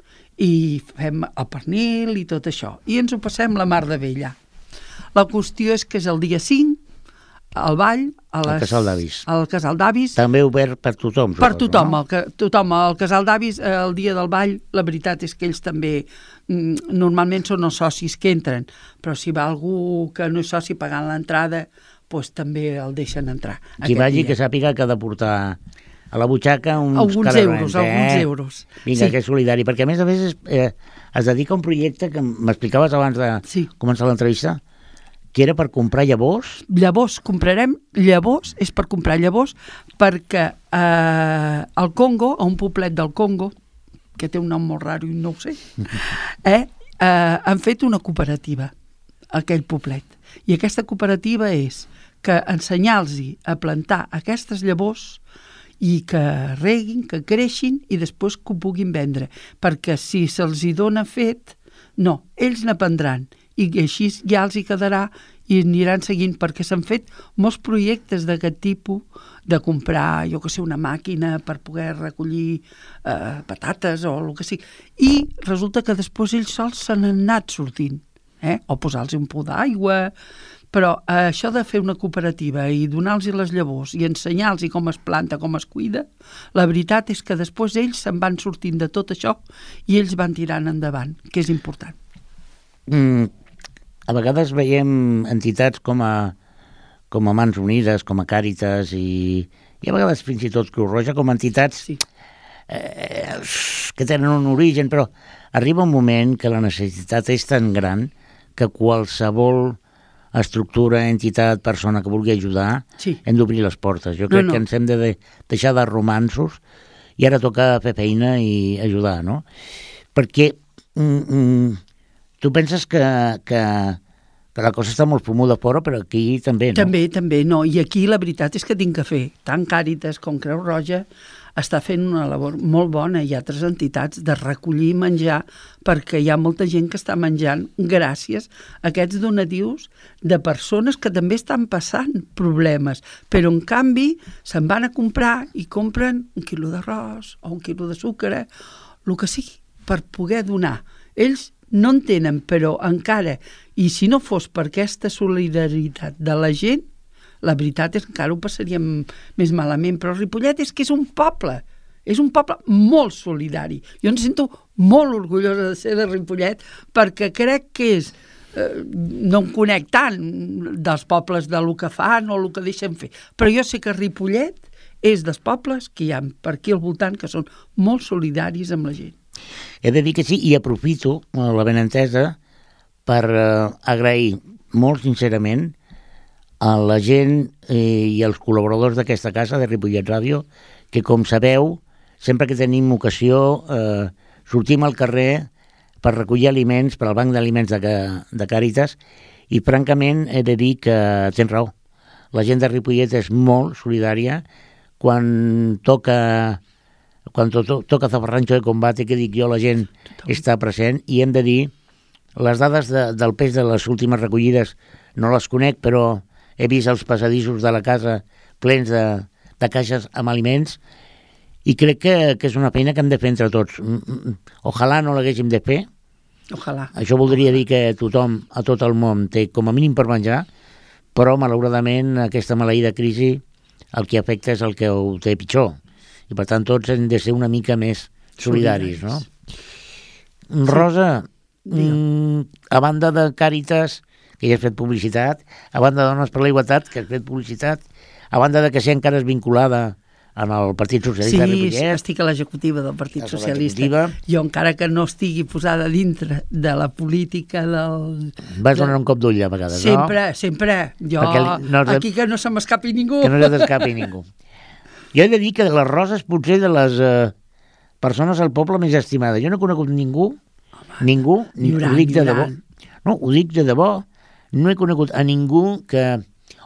Speaker 2: i fem el pernil i tot això i ens ho passem la mar de vella la qüestió és que és el dia 5 al ball a
Speaker 1: Al
Speaker 2: les,
Speaker 1: Casal d'Avis.
Speaker 2: al casal d'avis
Speaker 1: També obert per tothom.
Speaker 2: per
Speaker 1: suposo,
Speaker 2: tothom,
Speaker 1: No?
Speaker 2: el que, tothom, el casal d'avis, eh, el dia del ball, la veritat és que ells també, mm, normalment són els socis que entren, però si va algú que no és soci pagant l'entrada, doncs també el deixen entrar.
Speaker 1: Qui vagi
Speaker 2: dia.
Speaker 1: que sàpiga que ha de portar a la butxaca uns
Speaker 2: Alguns euros, alguns euros.
Speaker 1: Vinga,
Speaker 2: Sí.
Speaker 1: que és solidari, perquè a més a més es, eh, es dedica a un projecte que m'explicaves abans de
Speaker 2: Sí.
Speaker 1: començar l'entrevista, que era per comprar llavors,
Speaker 2: Llavors, comprarem llavors, és per comprar llavors, perquè eh, al Congo, a un poblet del Congo, que té un nom molt raro i no ho sé, eh, eh, han fet una cooperativa, aquell poblet. I aquesta cooperativa és que ensenyar-los a plantar aquestes llavors i que reguin, que creixin i després que ho puguin vendre. Perquè si se'ls hi dona fet, no, ells n'aprendran i així ja els hi quedarà i aniran seguint perquè s'han fet molts projectes d'aquest tipus de comprar, jo que sé, una màquina per poder recollir eh, patates o el que sigui. I resulta que després ells sols se n'han anat sortint. Eh? O posar-los un pou d'aigua... Però eh, això de fer una cooperativa i donar-los les llavors i ensenyar-los com es planta, com es cuida, la veritat és que després ells se'n van sortint de tot això i ells van tirant endavant, que és important.
Speaker 1: mm, a vegades veiem entitats com a, com a Mans Unides, com a Càritas i, i a vegades fins i tot Creu Roja com a entitats
Speaker 2: Sí.
Speaker 1: eh, que tenen un origen, però arriba un moment que la necessitat és tan gran que qualsevol estructura, entitat, persona que vulgui ajudar,
Speaker 2: Sí.
Speaker 1: hem d'obrir les portes. Jo
Speaker 2: No,
Speaker 1: crec
Speaker 2: no.
Speaker 1: que ens hem de, de deixar de romansos i ara toca fer feina i ajudar, no? Perquè mm, mm, tu penses que, que, que la cosa està molt fumuda fora, però aquí també, no?
Speaker 2: També, també, no. I aquí la veritat és que tinc que fer. Tant Càritas com Creu Roja està fent una labor molt bona i altres entitats de recollir menjar perquè hi ha molta gent que està menjant gràcies a aquests donatius de persones que també estan passant problemes, però en canvi se'n van a comprar i compren un quilo d'arròs o un quilo de sucre, el que sigui, per poder donar. Ells no en tenen, però encara, i si no fos per aquesta solidaritat de la gent, la veritat és que encara ho passaríem més malament, però Ripollet és que és un poble, és un poble molt solidari. Jo em sento molt orgullosa de ser de Ripollet perquè crec que és eh, no em conec tant dels pobles de lo que fan o el que deixen fer, però jo sé que Ripollet és dels pobles que hi ha per aquí al voltant que són molt solidaris amb la gent.
Speaker 1: He de dir que sí, i aprofito eh, la benentesa per eh, agrair molt sincerament a la gent eh, i els col·laboradors d'aquesta casa, de Ripollet Ràdio, que, com sabeu, sempre que tenim ocasió, eh, sortim al carrer per recollir aliments per al Banc d'Aliments de, de Càritas i, francament, he de dir que tens raó. La gent de Ripollet és molt solidària quan toca quan to, to, toca zafarrancho de combate, que dic jo, la gent està present i hem de dir les dades de, del pes de les últimes recollides no les conec, però he vist els passadissos de la casa plens de, de caixes amb aliments i crec que, que és una feina que hem de fer entre tots. Mm, mm, Ojalà no l'haguéssim de fer.
Speaker 2: Ojalà.
Speaker 1: Això voldria dir que tothom, a tot el món, té com a mínim per menjar, però malauradament aquesta maleïda crisi el que afecta és el que ho té pitjor. I per tant tots hem de ser una mica més solidaris, no? Rosa, mm, a banda de Càritas, que ja has fet publicitat, a banda de Dones per la Igualtat, que has fet publicitat, a banda de que ser encara és vinculada en el Partit
Speaker 2: Sí,
Speaker 1: Socialista de Ripollet,
Speaker 2: estic a l'executiva del Partit
Speaker 1: a
Speaker 2: Socialista. Jo, encara que no estigui posada dintre de la política del...
Speaker 1: vas donar un cop d'ull a vegades,
Speaker 2: Sempre, sempre. Jo,
Speaker 1: Perquè li- no de-
Speaker 2: aquí que no se m'escapi ningú.
Speaker 1: no? Que no se t'escapi ningú. Jo he de dir que de les roses potser de les eh, persones al poble més estimades. Jo no he conegut ningú, ningú, ni, ho dic de debò. No, ho dic de debò. No he conegut a ningú que...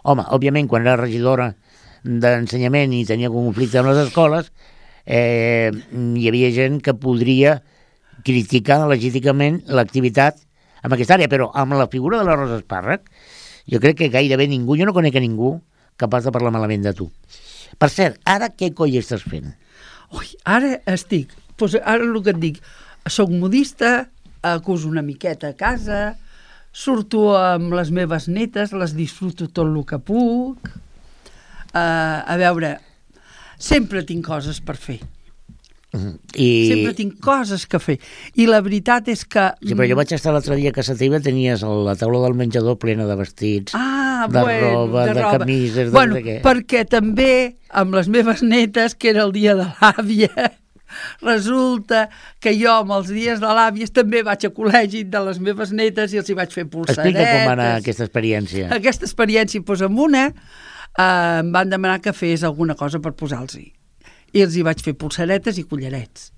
Speaker 1: Home, òbviament, quan era regidora d'ensenyament i tenia conflicte amb les escoles, eh, hi havia gent que podria criticar legítimament l'activitat en aquesta àrea, però amb la figura de la Rosa Espàrrec, jo crec que gairebé ningú, jo no conec a ningú capaç de parlar malament de tu. Per cert, ara què coi estàs fent?
Speaker 2: Ui, ara estic, doncs ara el que et dic, soc modista, acuso una miqueta a casa, surto amb les meves netes, les disfruto tot el que puc. Uh, a veure, sempre tinc coses per fer,
Speaker 1: I...
Speaker 2: sempre tinc coses que fer. I la veritat és que...
Speaker 1: Sí, però jo vaig estar l'altre dia a casa teva, tenies la taula del menjador plena de vestits.
Speaker 2: Ah,
Speaker 1: de
Speaker 2: bueno,
Speaker 1: roba, de camises, de
Speaker 2: bueno,
Speaker 1: no sé què.
Speaker 2: perquè també amb les meves netes, que era el dia de l'àvia, resulta que jo amb els dies de l'àvies també vaig a col·legi de les meves netes i els hi vaig fer pulsaretes.
Speaker 1: Explica com va anar aquesta experiència.
Speaker 2: Aquesta experiència, doncs amb una eh, em van demanar que fes alguna cosa per posar-los-hi. I els hi vaig fer pulsaretes i collarets.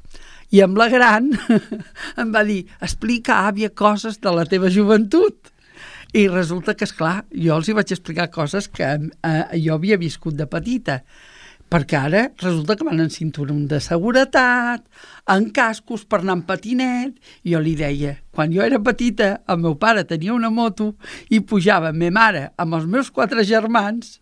Speaker 2: I amb la gran em va dir, explica, àvia, coses de la teva joventut. I resulta que, és clar, jo els hi vaig explicar coses que eh, jo havia viscut de petita, perquè ara resulta que van en cinturó de seguretat, en cascos per anar en patinet, i jo li deia, quan jo era petita, el meu pare tenia una moto i pujava ma mare amb els meus quatre germans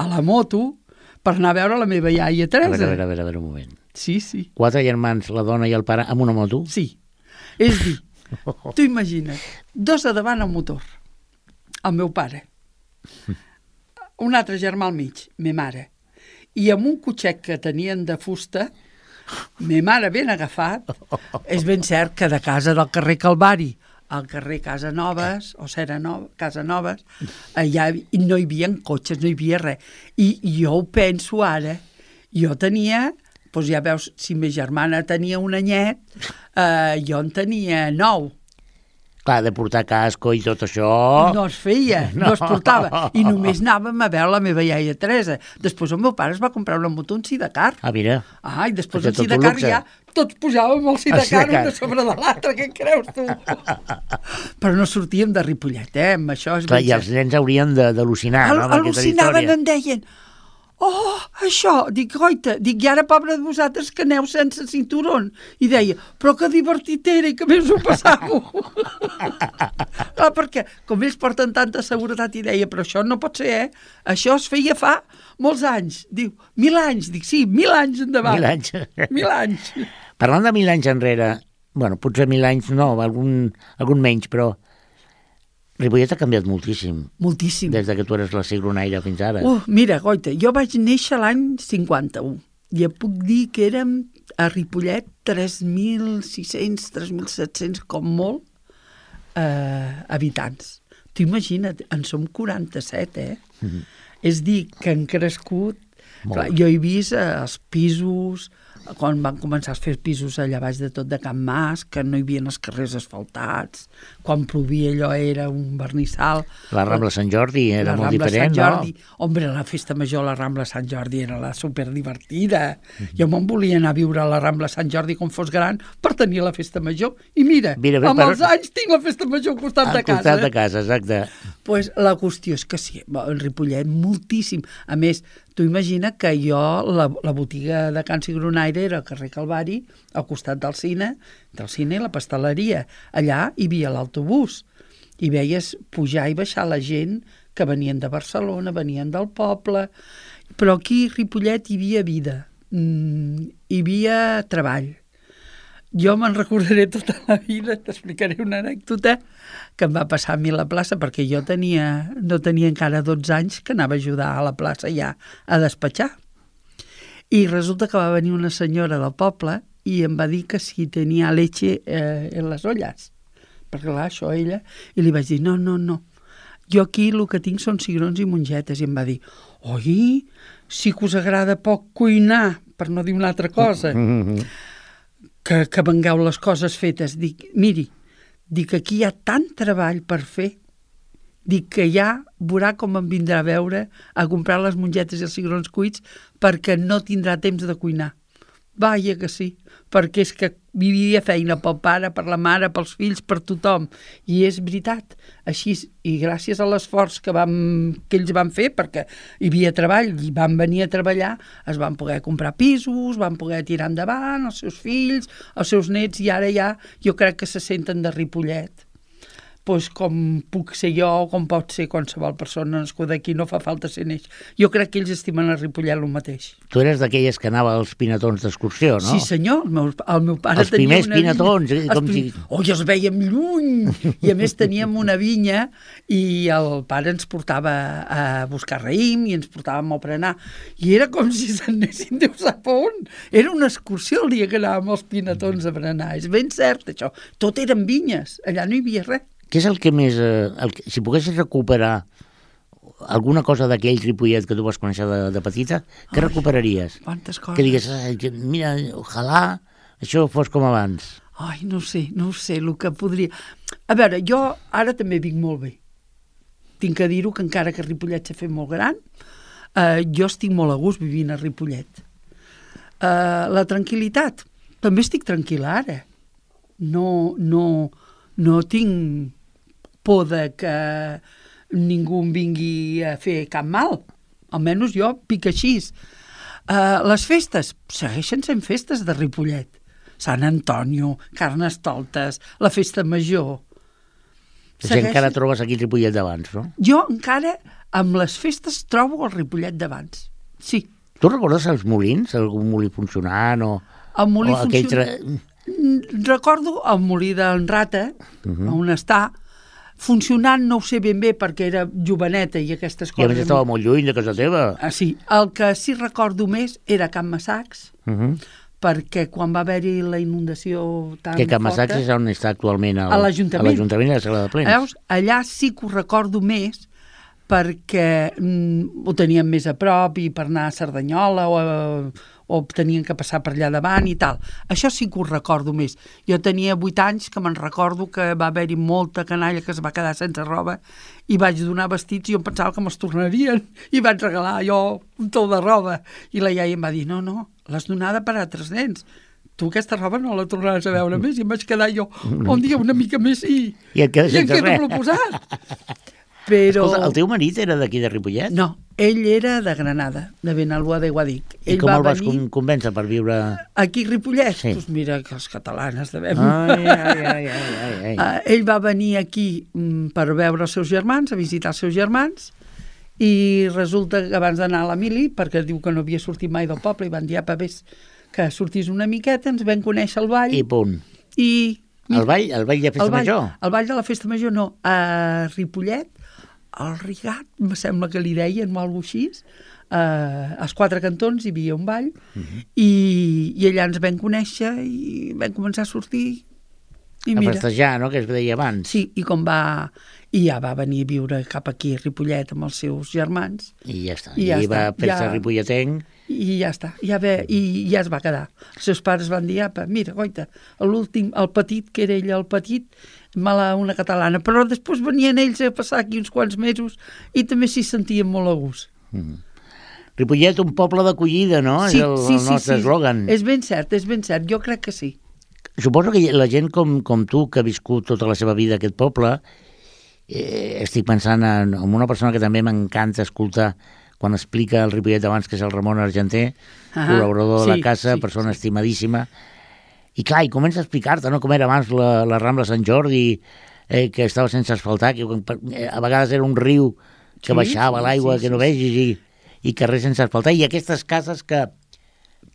Speaker 2: a la moto per anar a veure la meva iaia
Speaker 1: A
Speaker 2: Teresa.
Speaker 1: veure, a veure, a veure, a veure un moment.
Speaker 2: Sí, sí,
Speaker 1: Quatre germans, la dona i el pare, amb una moto?
Speaker 2: sí. És dir, tu imagina't, dos a davant al motor, el meu pare, un altre germà al mig, ma mare, i amb un cotxet que tenien de fusta, ma mare ben agafat, és ben cert que de casa del carrer Calvari al carrer Casa Noves, o Cera Nova, Casa Noves, allà hi- no hi havia cotxes, no hi havia res. I jo ho penso ara, jo tenia, doncs ja veus, si ma germana tenia un anyet, eh, jo en tenia nou.
Speaker 1: Clar, de portar casco i tot això...
Speaker 2: No es feia, no.
Speaker 1: No.
Speaker 2: es portava. I només anàvem a veure la meva iaia Teresa. Després el meu pare es va comprar una moto, un sidecar.
Speaker 1: Ah, mira,
Speaker 2: Ah, i després
Speaker 1: Perquè
Speaker 2: el
Speaker 1: un
Speaker 2: sidecar ja tots pujàvem al sidecar, un sobre de l'altre, què creus tu? Però no sortíem de Ripollet, eh? Amb això és
Speaker 1: clar, i els nens haurien d'al·lucinar, no?
Speaker 2: Al·lucinaven, en deien, oh, això, dic, goita, dic, i ara, pobre de vosaltres, que aneu sense cinturón. I deia, però que divertit era i que més ho passàveu. Clar, perquè, com ells porten tanta seguretat, i deia, però això no pot ser, eh? Això es feia fa molts anys. Diu, mil anys. Dic, sí, mil anys endavant.
Speaker 1: Mil anys.
Speaker 2: Mil anys.
Speaker 1: Parlant de mil anys enrere, bueno, potser mil anys no, algun, algun menys, però Ripollet ha canviat moltíssim
Speaker 2: Moltíssim.
Speaker 1: des de que tu eres la cigronaire fins ara.
Speaker 2: Uh, mira, goita, jo vaig néixer l'any 51 i et puc dir que érem a Ripollet 3.600, 3.700, com molt, eh, habitants. Tu imagina't, en som 47, eh? És dir, que han crescut...
Speaker 1: Molt.
Speaker 2: Clar, jo he vist eh, els pisos, quan van començar a fer pisos allà baix de tot de Can Mas, que no hi havia els carrers asfaltats, quan plovia allò era un vernissal.
Speaker 1: La Rambla Sant Jordi era
Speaker 2: la
Speaker 1: molt
Speaker 2: Rambla
Speaker 1: diferent,
Speaker 2: Sant Jordi.
Speaker 1: no?
Speaker 2: Hombre, la festa major a la Rambla Sant Jordi era la superdivertida. Mm. -hmm. Jo me'n volia anar a viure a la Rambla Sant Jordi com fos gran per tenir la festa major. I mira,
Speaker 1: Mira, bé,
Speaker 2: amb
Speaker 1: per-
Speaker 2: els anys tinc la festa major al costat
Speaker 1: Al
Speaker 2: de casa.
Speaker 1: costat de casa, exacte.
Speaker 2: pues la qüestió és que sí, el Ripollet moltíssim. A més, tu imagina que jo, la, la botiga de Can Cigronaire era al carrer Calvari, al costat del cine, del cine i la pasteleria. Allà hi havia l'autobús i veies pujar i baixar la gent que venien de Barcelona, venien del poble, però aquí a Ripollet hi havia vida, mm, hi havia treball. Jo me'n recordaré tota la vida, t'explicaré una anècdota que em va passar a mi a la plaça, perquè jo tenia, no tenia encara 12 anys que anava a ajudar a la plaça ja a despatxar. I resulta que va venir una senyora del poble i em va dir que si tenia leche eh, en les olles. Perquè clar, això ella... I li vaig dir, no, no, no. Jo aquí el que tinc són cigrons i mongetes. I em va dir, oi, sí que us agrada poc cuinar, per no dir una altra cosa que, que vengueu les coses fetes. Dic, miri, dic aquí hi ha tant treball per fer, dic que ja veurà com em vindrà a veure a comprar les mongetes i els cigrons cuits perquè no tindrà temps de cuinar. Vaja que sí, perquè és que vivia feina pel pare, per la mare, pels fills, per tothom. I és veritat. Així, i gràcies a l'esforç que, vam, que ells van fer, perquè hi havia treball i van venir a treballar, es van poder comprar pisos, van poder tirar endavant els seus fills, els seus nets, i ara ja jo crec que se senten de Ripollet pues, com puc ser jo o com pot ser qualsevol persona nascuda aquí, no fa falta ser neix. Jo crec que ells estimen a Ripollet el mateix.
Speaker 1: Tu eres d'aquelles que anava als pinatons d'excursió, no?
Speaker 2: Sí, senyor, el meu, el meu pare
Speaker 1: Els
Speaker 2: tenia
Speaker 1: primers
Speaker 2: una
Speaker 1: pinatons, eh,
Speaker 2: vinya.
Speaker 1: com
Speaker 2: Els
Speaker 1: si-
Speaker 2: Oh, els veiem lluny! I a més teníem una vinya i el pare ens portava a buscar raïm i ens portàvem a prenar. I era com si s'anessin Déu sap on. Era una excursió el dia que anàvem als pinatons a berenar. És ben cert, això. Tot eren vinyes, allà no hi havia res.
Speaker 1: Què és el que més... Eh, el que, si poguessis recuperar alguna cosa d'aquell Ripollet que tu vas conèixer de, de petita, què
Speaker 2: Ai.
Speaker 1: recuperaries?
Speaker 2: Quantes coses.
Speaker 1: Que digues, "Ai, que, mira, ojalà això fos com abans.
Speaker 2: Ai, no sé, no sé, el que podria... A veure, jo ara també vinc molt bé. Tinc que dir-ho que encara que Ripollet s'ha fet molt gran, eh, jo estic molt a gust vivint a Ripollet. Eh, la tranquil·litat, també estic tranquil·la ara. No, no, no tinc por de que ningú em vingui a fer cap mal. Almenys jo pic així. Uh, les festes segueixen sent festes de Ripollet. Sant Antonio, Carnestoltes, la festa major.
Speaker 1: Sigui, encara trobes aquí el Ripollet d'abans, no?
Speaker 2: Jo encara amb les festes trobo el Ripollet d'abans. Sí,
Speaker 1: Tu recordes els molins, algun molí funcionant o,
Speaker 2: el molí
Speaker 1: o aquell...
Speaker 2: funciona...
Speaker 1: Tra...
Speaker 2: Mm, Recordo el molí d'en Rata, uh
Speaker 1: Mhm.
Speaker 2: -huh. on està, funcionant no ho sé ben bé perquè era joveneta i aquestes
Speaker 1: I a
Speaker 2: coses...
Speaker 1: més estava molt lluny de casa teva.
Speaker 2: Ah, sí, el que sí recordo més era Can Massacs,
Speaker 1: Uh -huh.
Speaker 2: perquè quan va haver-hi la inundació tan
Speaker 1: Que Can. Massacs és on està actualment el,
Speaker 2: A l'Ajuntament.
Speaker 1: a l'Ajuntament de la Sala de Plens.
Speaker 2: Veus? Allà sí que ho recordo més perquè mm, ho teníem més a prop i per anar a Cerdanyola o, a, o tenien que passar per allà davant i tal. Això sí que ho recordo més. Jo tenia 8 anys que me'n recordo que va haver-hi molta canalla que es va quedar sense roba i vaig donar vestits i jo em pensava que me'ls tornarien i vaig regalar jo un tol de roba i la iaia em va dir no, no, l'has donada per a altres nens tu aquesta roba no la tornaràs a veure més i em vaig quedar jo un dia una mica més i,
Speaker 1: I et quedes
Speaker 2: i em
Speaker 1: sense
Speaker 2: quedo
Speaker 1: res.
Speaker 2: posat però...
Speaker 1: Escolta, el teu marit era d'aquí de Ripollet?
Speaker 2: No, ell era de Granada, de Benalúa de Guadic.
Speaker 1: I
Speaker 2: Ell
Speaker 1: com
Speaker 2: va
Speaker 1: el vas
Speaker 2: venir
Speaker 1: con convèncer per viure...
Speaker 2: aquí a Ripollet?
Speaker 1: Sí.
Speaker 2: Doncs mira que els catalanes devem...
Speaker 1: Ai, ai, ai, ai, ai, ai.
Speaker 2: Uh, ell va venir aquí mm, per veure els seus germans, a visitar els seus germans, i resulta que abans d'anar a la mili, perquè diu que no havia sortit mai del poble, i van dir, apa, ves, que sortís una miqueta, ens vam conèixer el ball,
Speaker 1: I punt.
Speaker 2: i...
Speaker 1: El ball, el ball de festa
Speaker 2: el ball,
Speaker 1: major?
Speaker 2: El ball de la festa major, no. A Ripollet, al Rigat, em sembla que li deien o alguna així, uh, als quatre cantons hi havia un ball,
Speaker 1: Mhm.
Speaker 2: i, i allà ens vam conèixer i vam començar a sortir. I
Speaker 1: a
Speaker 2: mira,
Speaker 1: festejar, no?, que es deia abans.
Speaker 2: sí, i com va... I ja va venir a viure cap aquí, a Ripollet, amb els seus germans,
Speaker 1: I ja està.
Speaker 2: I
Speaker 1: I,
Speaker 2: ja
Speaker 1: va
Speaker 2: està,
Speaker 1: fer-se
Speaker 2: ja-
Speaker 1: ripolletenc.
Speaker 2: i ja està, ja ve, i ja es va quedar. Els seus pares van dir, apa, mira, goita, l'últim, el petit, que era ell el petit, mala una catalana, però després venien ells a passar aquí uns quants mesos i també s'hi sentien molt a gust.
Speaker 1: Ripollet, un poble d'acollida, no? és el, el nostre eslògan.
Speaker 2: És ben cert, és ben cert, jo crec que sí.
Speaker 1: Suposo que la gent com, com tu, que ha viscut tota la seva vida a aquest poble, eh, estic pensant en, en una persona que també m'encanta escoltar quan explica el Ripollet abans, que és el Ramon Argenter,
Speaker 2: Ah,
Speaker 1: col·laborador de la
Speaker 2: sí,
Speaker 1: casa,
Speaker 2: sí,
Speaker 1: persona
Speaker 2: sí.
Speaker 1: estimadíssima, i clar, i comença a explicar-te, no?, com era abans la, la Rambla Sant Jordi, eh, que estava sense asfaltar, que eh, a vegades era un riu que
Speaker 2: Sí,
Speaker 1: baixava
Speaker 2: sí,
Speaker 1: l'aigua,
Speaker 2: sí,
Speaker 1: que no
Speaker 2: sí,
Speaker 1: vegis, i, i carrers sense asfaltar, i aquestes cases que,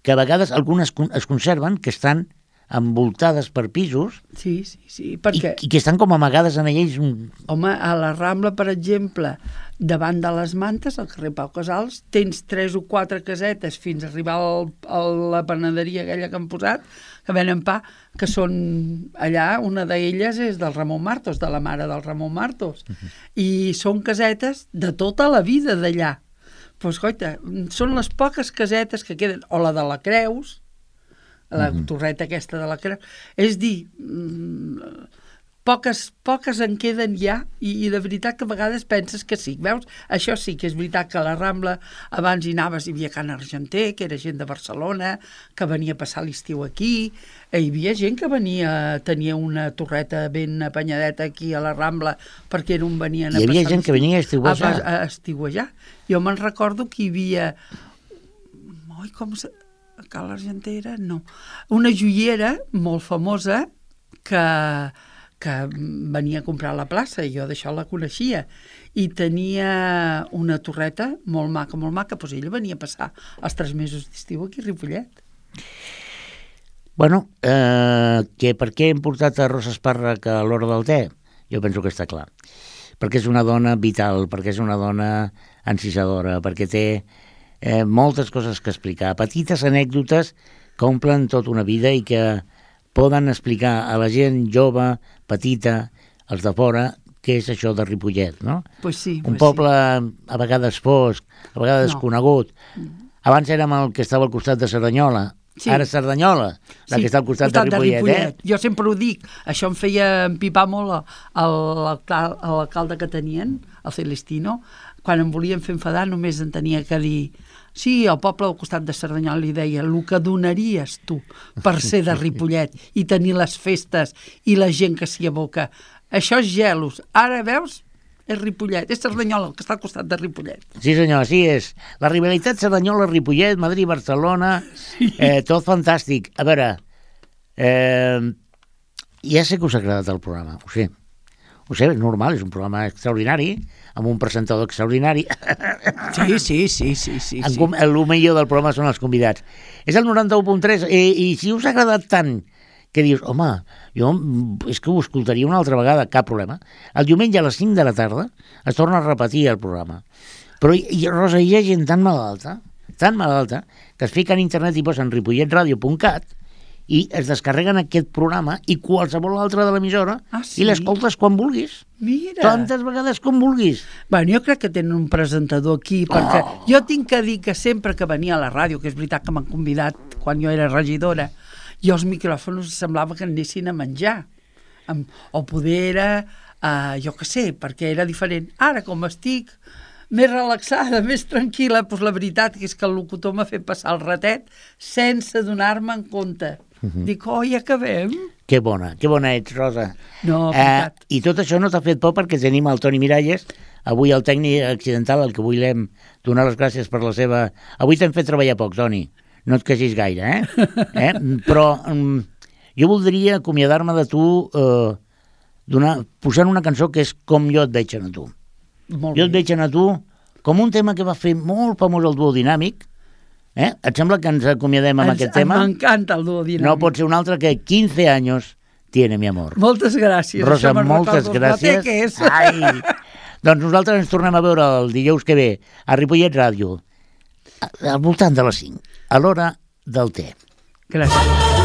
Speaker 1: que a vegades algunes es conserven, que estan envoltades per pisos
Speaker 2: Sí, sí, sí,
Speaker 1: i,
Speaker 2: perquè,
Speaker 1: i que estan com amagades en ells. un-
Speaker 2: home, a la Rambla, per exemple, davant de les mantes, al carrer Pau Casals, tens tres o quatre casetes fins a arribar al, a la panaderia aquella que han posat, que venen pa, que són allà, una d'elles és del Ramon Martos, de la mare del Ramon Martos, i són casetes de tota la vida d'allà. Doncs, pues, goita, són les poques casetes que queden, o la de la Creus, la torreta aquesta de la Creus, és dir, mm, poques, poques en queden ja i, i de veritat que a vegades penses que sí. Veus? Això sí que és veritat que a la Rambla abans hi anaves, hi havia Can Argenter, que era gent de Barcelona, que venia a passar l'estiu aquí, eh, hi havia gent que venia, tenia una torreta ben apanyadeta aquí a la Rambla perquè era on venien a
Speaker 1: Hi havia
Speaker 2: passar
Speaker 1: gent que venia a estiuejar.
Speaker 2: A, a estiuejar. Jo me'n recordo que hi havia oi, com se... Cal Argentera, no. Una joiera molt famosa que, que venia a comprar a la plaça, i jo d'això la coneixia, i tenia una torreta molt maca, molt maca, doncs ella venia a passar els tres mesos d'estiu aquí a Ripollet.
Speaker 1: Bueno, eh, que per què hem portat a Rosa Espàrrec a l'hora del te? Jo penso que està clar. Perquè és una dona vital, perquè és una dona encisadora, perquè té eh, moltes coses que explicar, petites anècdotes que omplen tota una vida i que poden explicar a la gent jove, petita, els de fora, què és això de Ripollet, no?
Speaker 2: Pues sí,
Speaker 1: Un
Speaker 2: pues
Speaker 1: poble a vegades fosc, a vegades
Speaker 2: No.
Speaker 1: desconegut. Abans érem el que estava al costat de Cerdanyola,
Speaker 2: Sí.
Speaker 1: ara Cerdanyola, la que està al costat, de Ripollet, eh?
Speaker 2: Jo sempre ho dic, això em feia empipar molt l'alcalde que tenien, el Celestino, quan em volien fer enfadar només en tenia que dir sí, el poble al costat de Cerdanyola li deia el que donaries tu per ser de Ripollet i tenir les festes i la gent que s'hi aboca. Això és gelos. Ara veus? És Ripollet, és Cerdanyola, el que està al costat de Ripollet.
Speaker 1: Sí, senyor, així és. La rivalitat Cerdanyola, Ripollet, Madrid, Barcelona, eh, tot fantàstic. A veure, eh, ja sé que us ha agradat el programa, ho sé. Ho sé, és normal, és un programa extraordinari, amb un presentador extraordinari.
Speaker 2: Sí, sí, sí, sí, sí.
Speaker 1: Com- el millor del programa són els convidats. És el 91.3 i, i si us ha agradat tant que dius, home, jo mm, és que ho escoltaria una altra vegada, cap problema. El diumenge a les 5 de la tarda es torna a repetir el programa. Però, i, i, Rosa, hi ha gent tan malalta, tan malalta, que es fica en internet i posen ripolletradio.cat i es descarreguen aquest programa i qualsevol altre de l'emissora
Speaker 2: Ah, sí?
Speaker 1: i l'escoltes quan vulguis.
Speaker 2: Mira.
Speaker 1: Tantes vegades com vulguis.
Speaker 2: Bueno, jo crec que tenen un presentador aquí, perquè oh. jo tinc que dir que sempre que venia a la ràdio, que és veritat que m'han convidat quan jo era regidora, i els micròfons semblava que anessin a menjar. Amb, o poder era, uh, jo que sé, perquè era diferent. Ara, com estic més relaxada, més tranquil·la, doncs la veritat és que el locutor m'ha fet passar el ratet sense donar-me en compte. Dic, oh, ja acabem?
Speaker 1: Que bona, que bona ets, Rosa.
Speaker 2: No,
Speaker 1: eh. I tot això no t'ha fet por perquè tenim el Toni Miralles, avui el tècnic accidental, al que volem donar les gràcies per la seva... Avui t'hem fet treballar poc, Toni, no et queixis gaire, eh? eh? Però um, jo voldria acomiadar-me de tu eh, donar, posant una cançó que és Com jo et veig a tu.
Speaker 2: Molt
Speaker 1: Jo et veig a tu com un tema que va fer molt famós el duo dinàmic, eh? Et sembla que ens acomiadem amb
Speaker 2: Ens-
Speaker 1: aquest tema?
Speaker 2: M'encanta el duo dinàmic.
Speaker 1: No pot ser un altre que 15 anys tiene mi amor.
Speaker 2: Moltes gràcies.
Speaker 1: Rosa, moltes gràcies. Ai. doncs nosaltres ens tornem a veure el dijous que ve a Ripollet Ràdio, al voltant de les 5, a l'hora del té.
Speaker 2: Gràcies.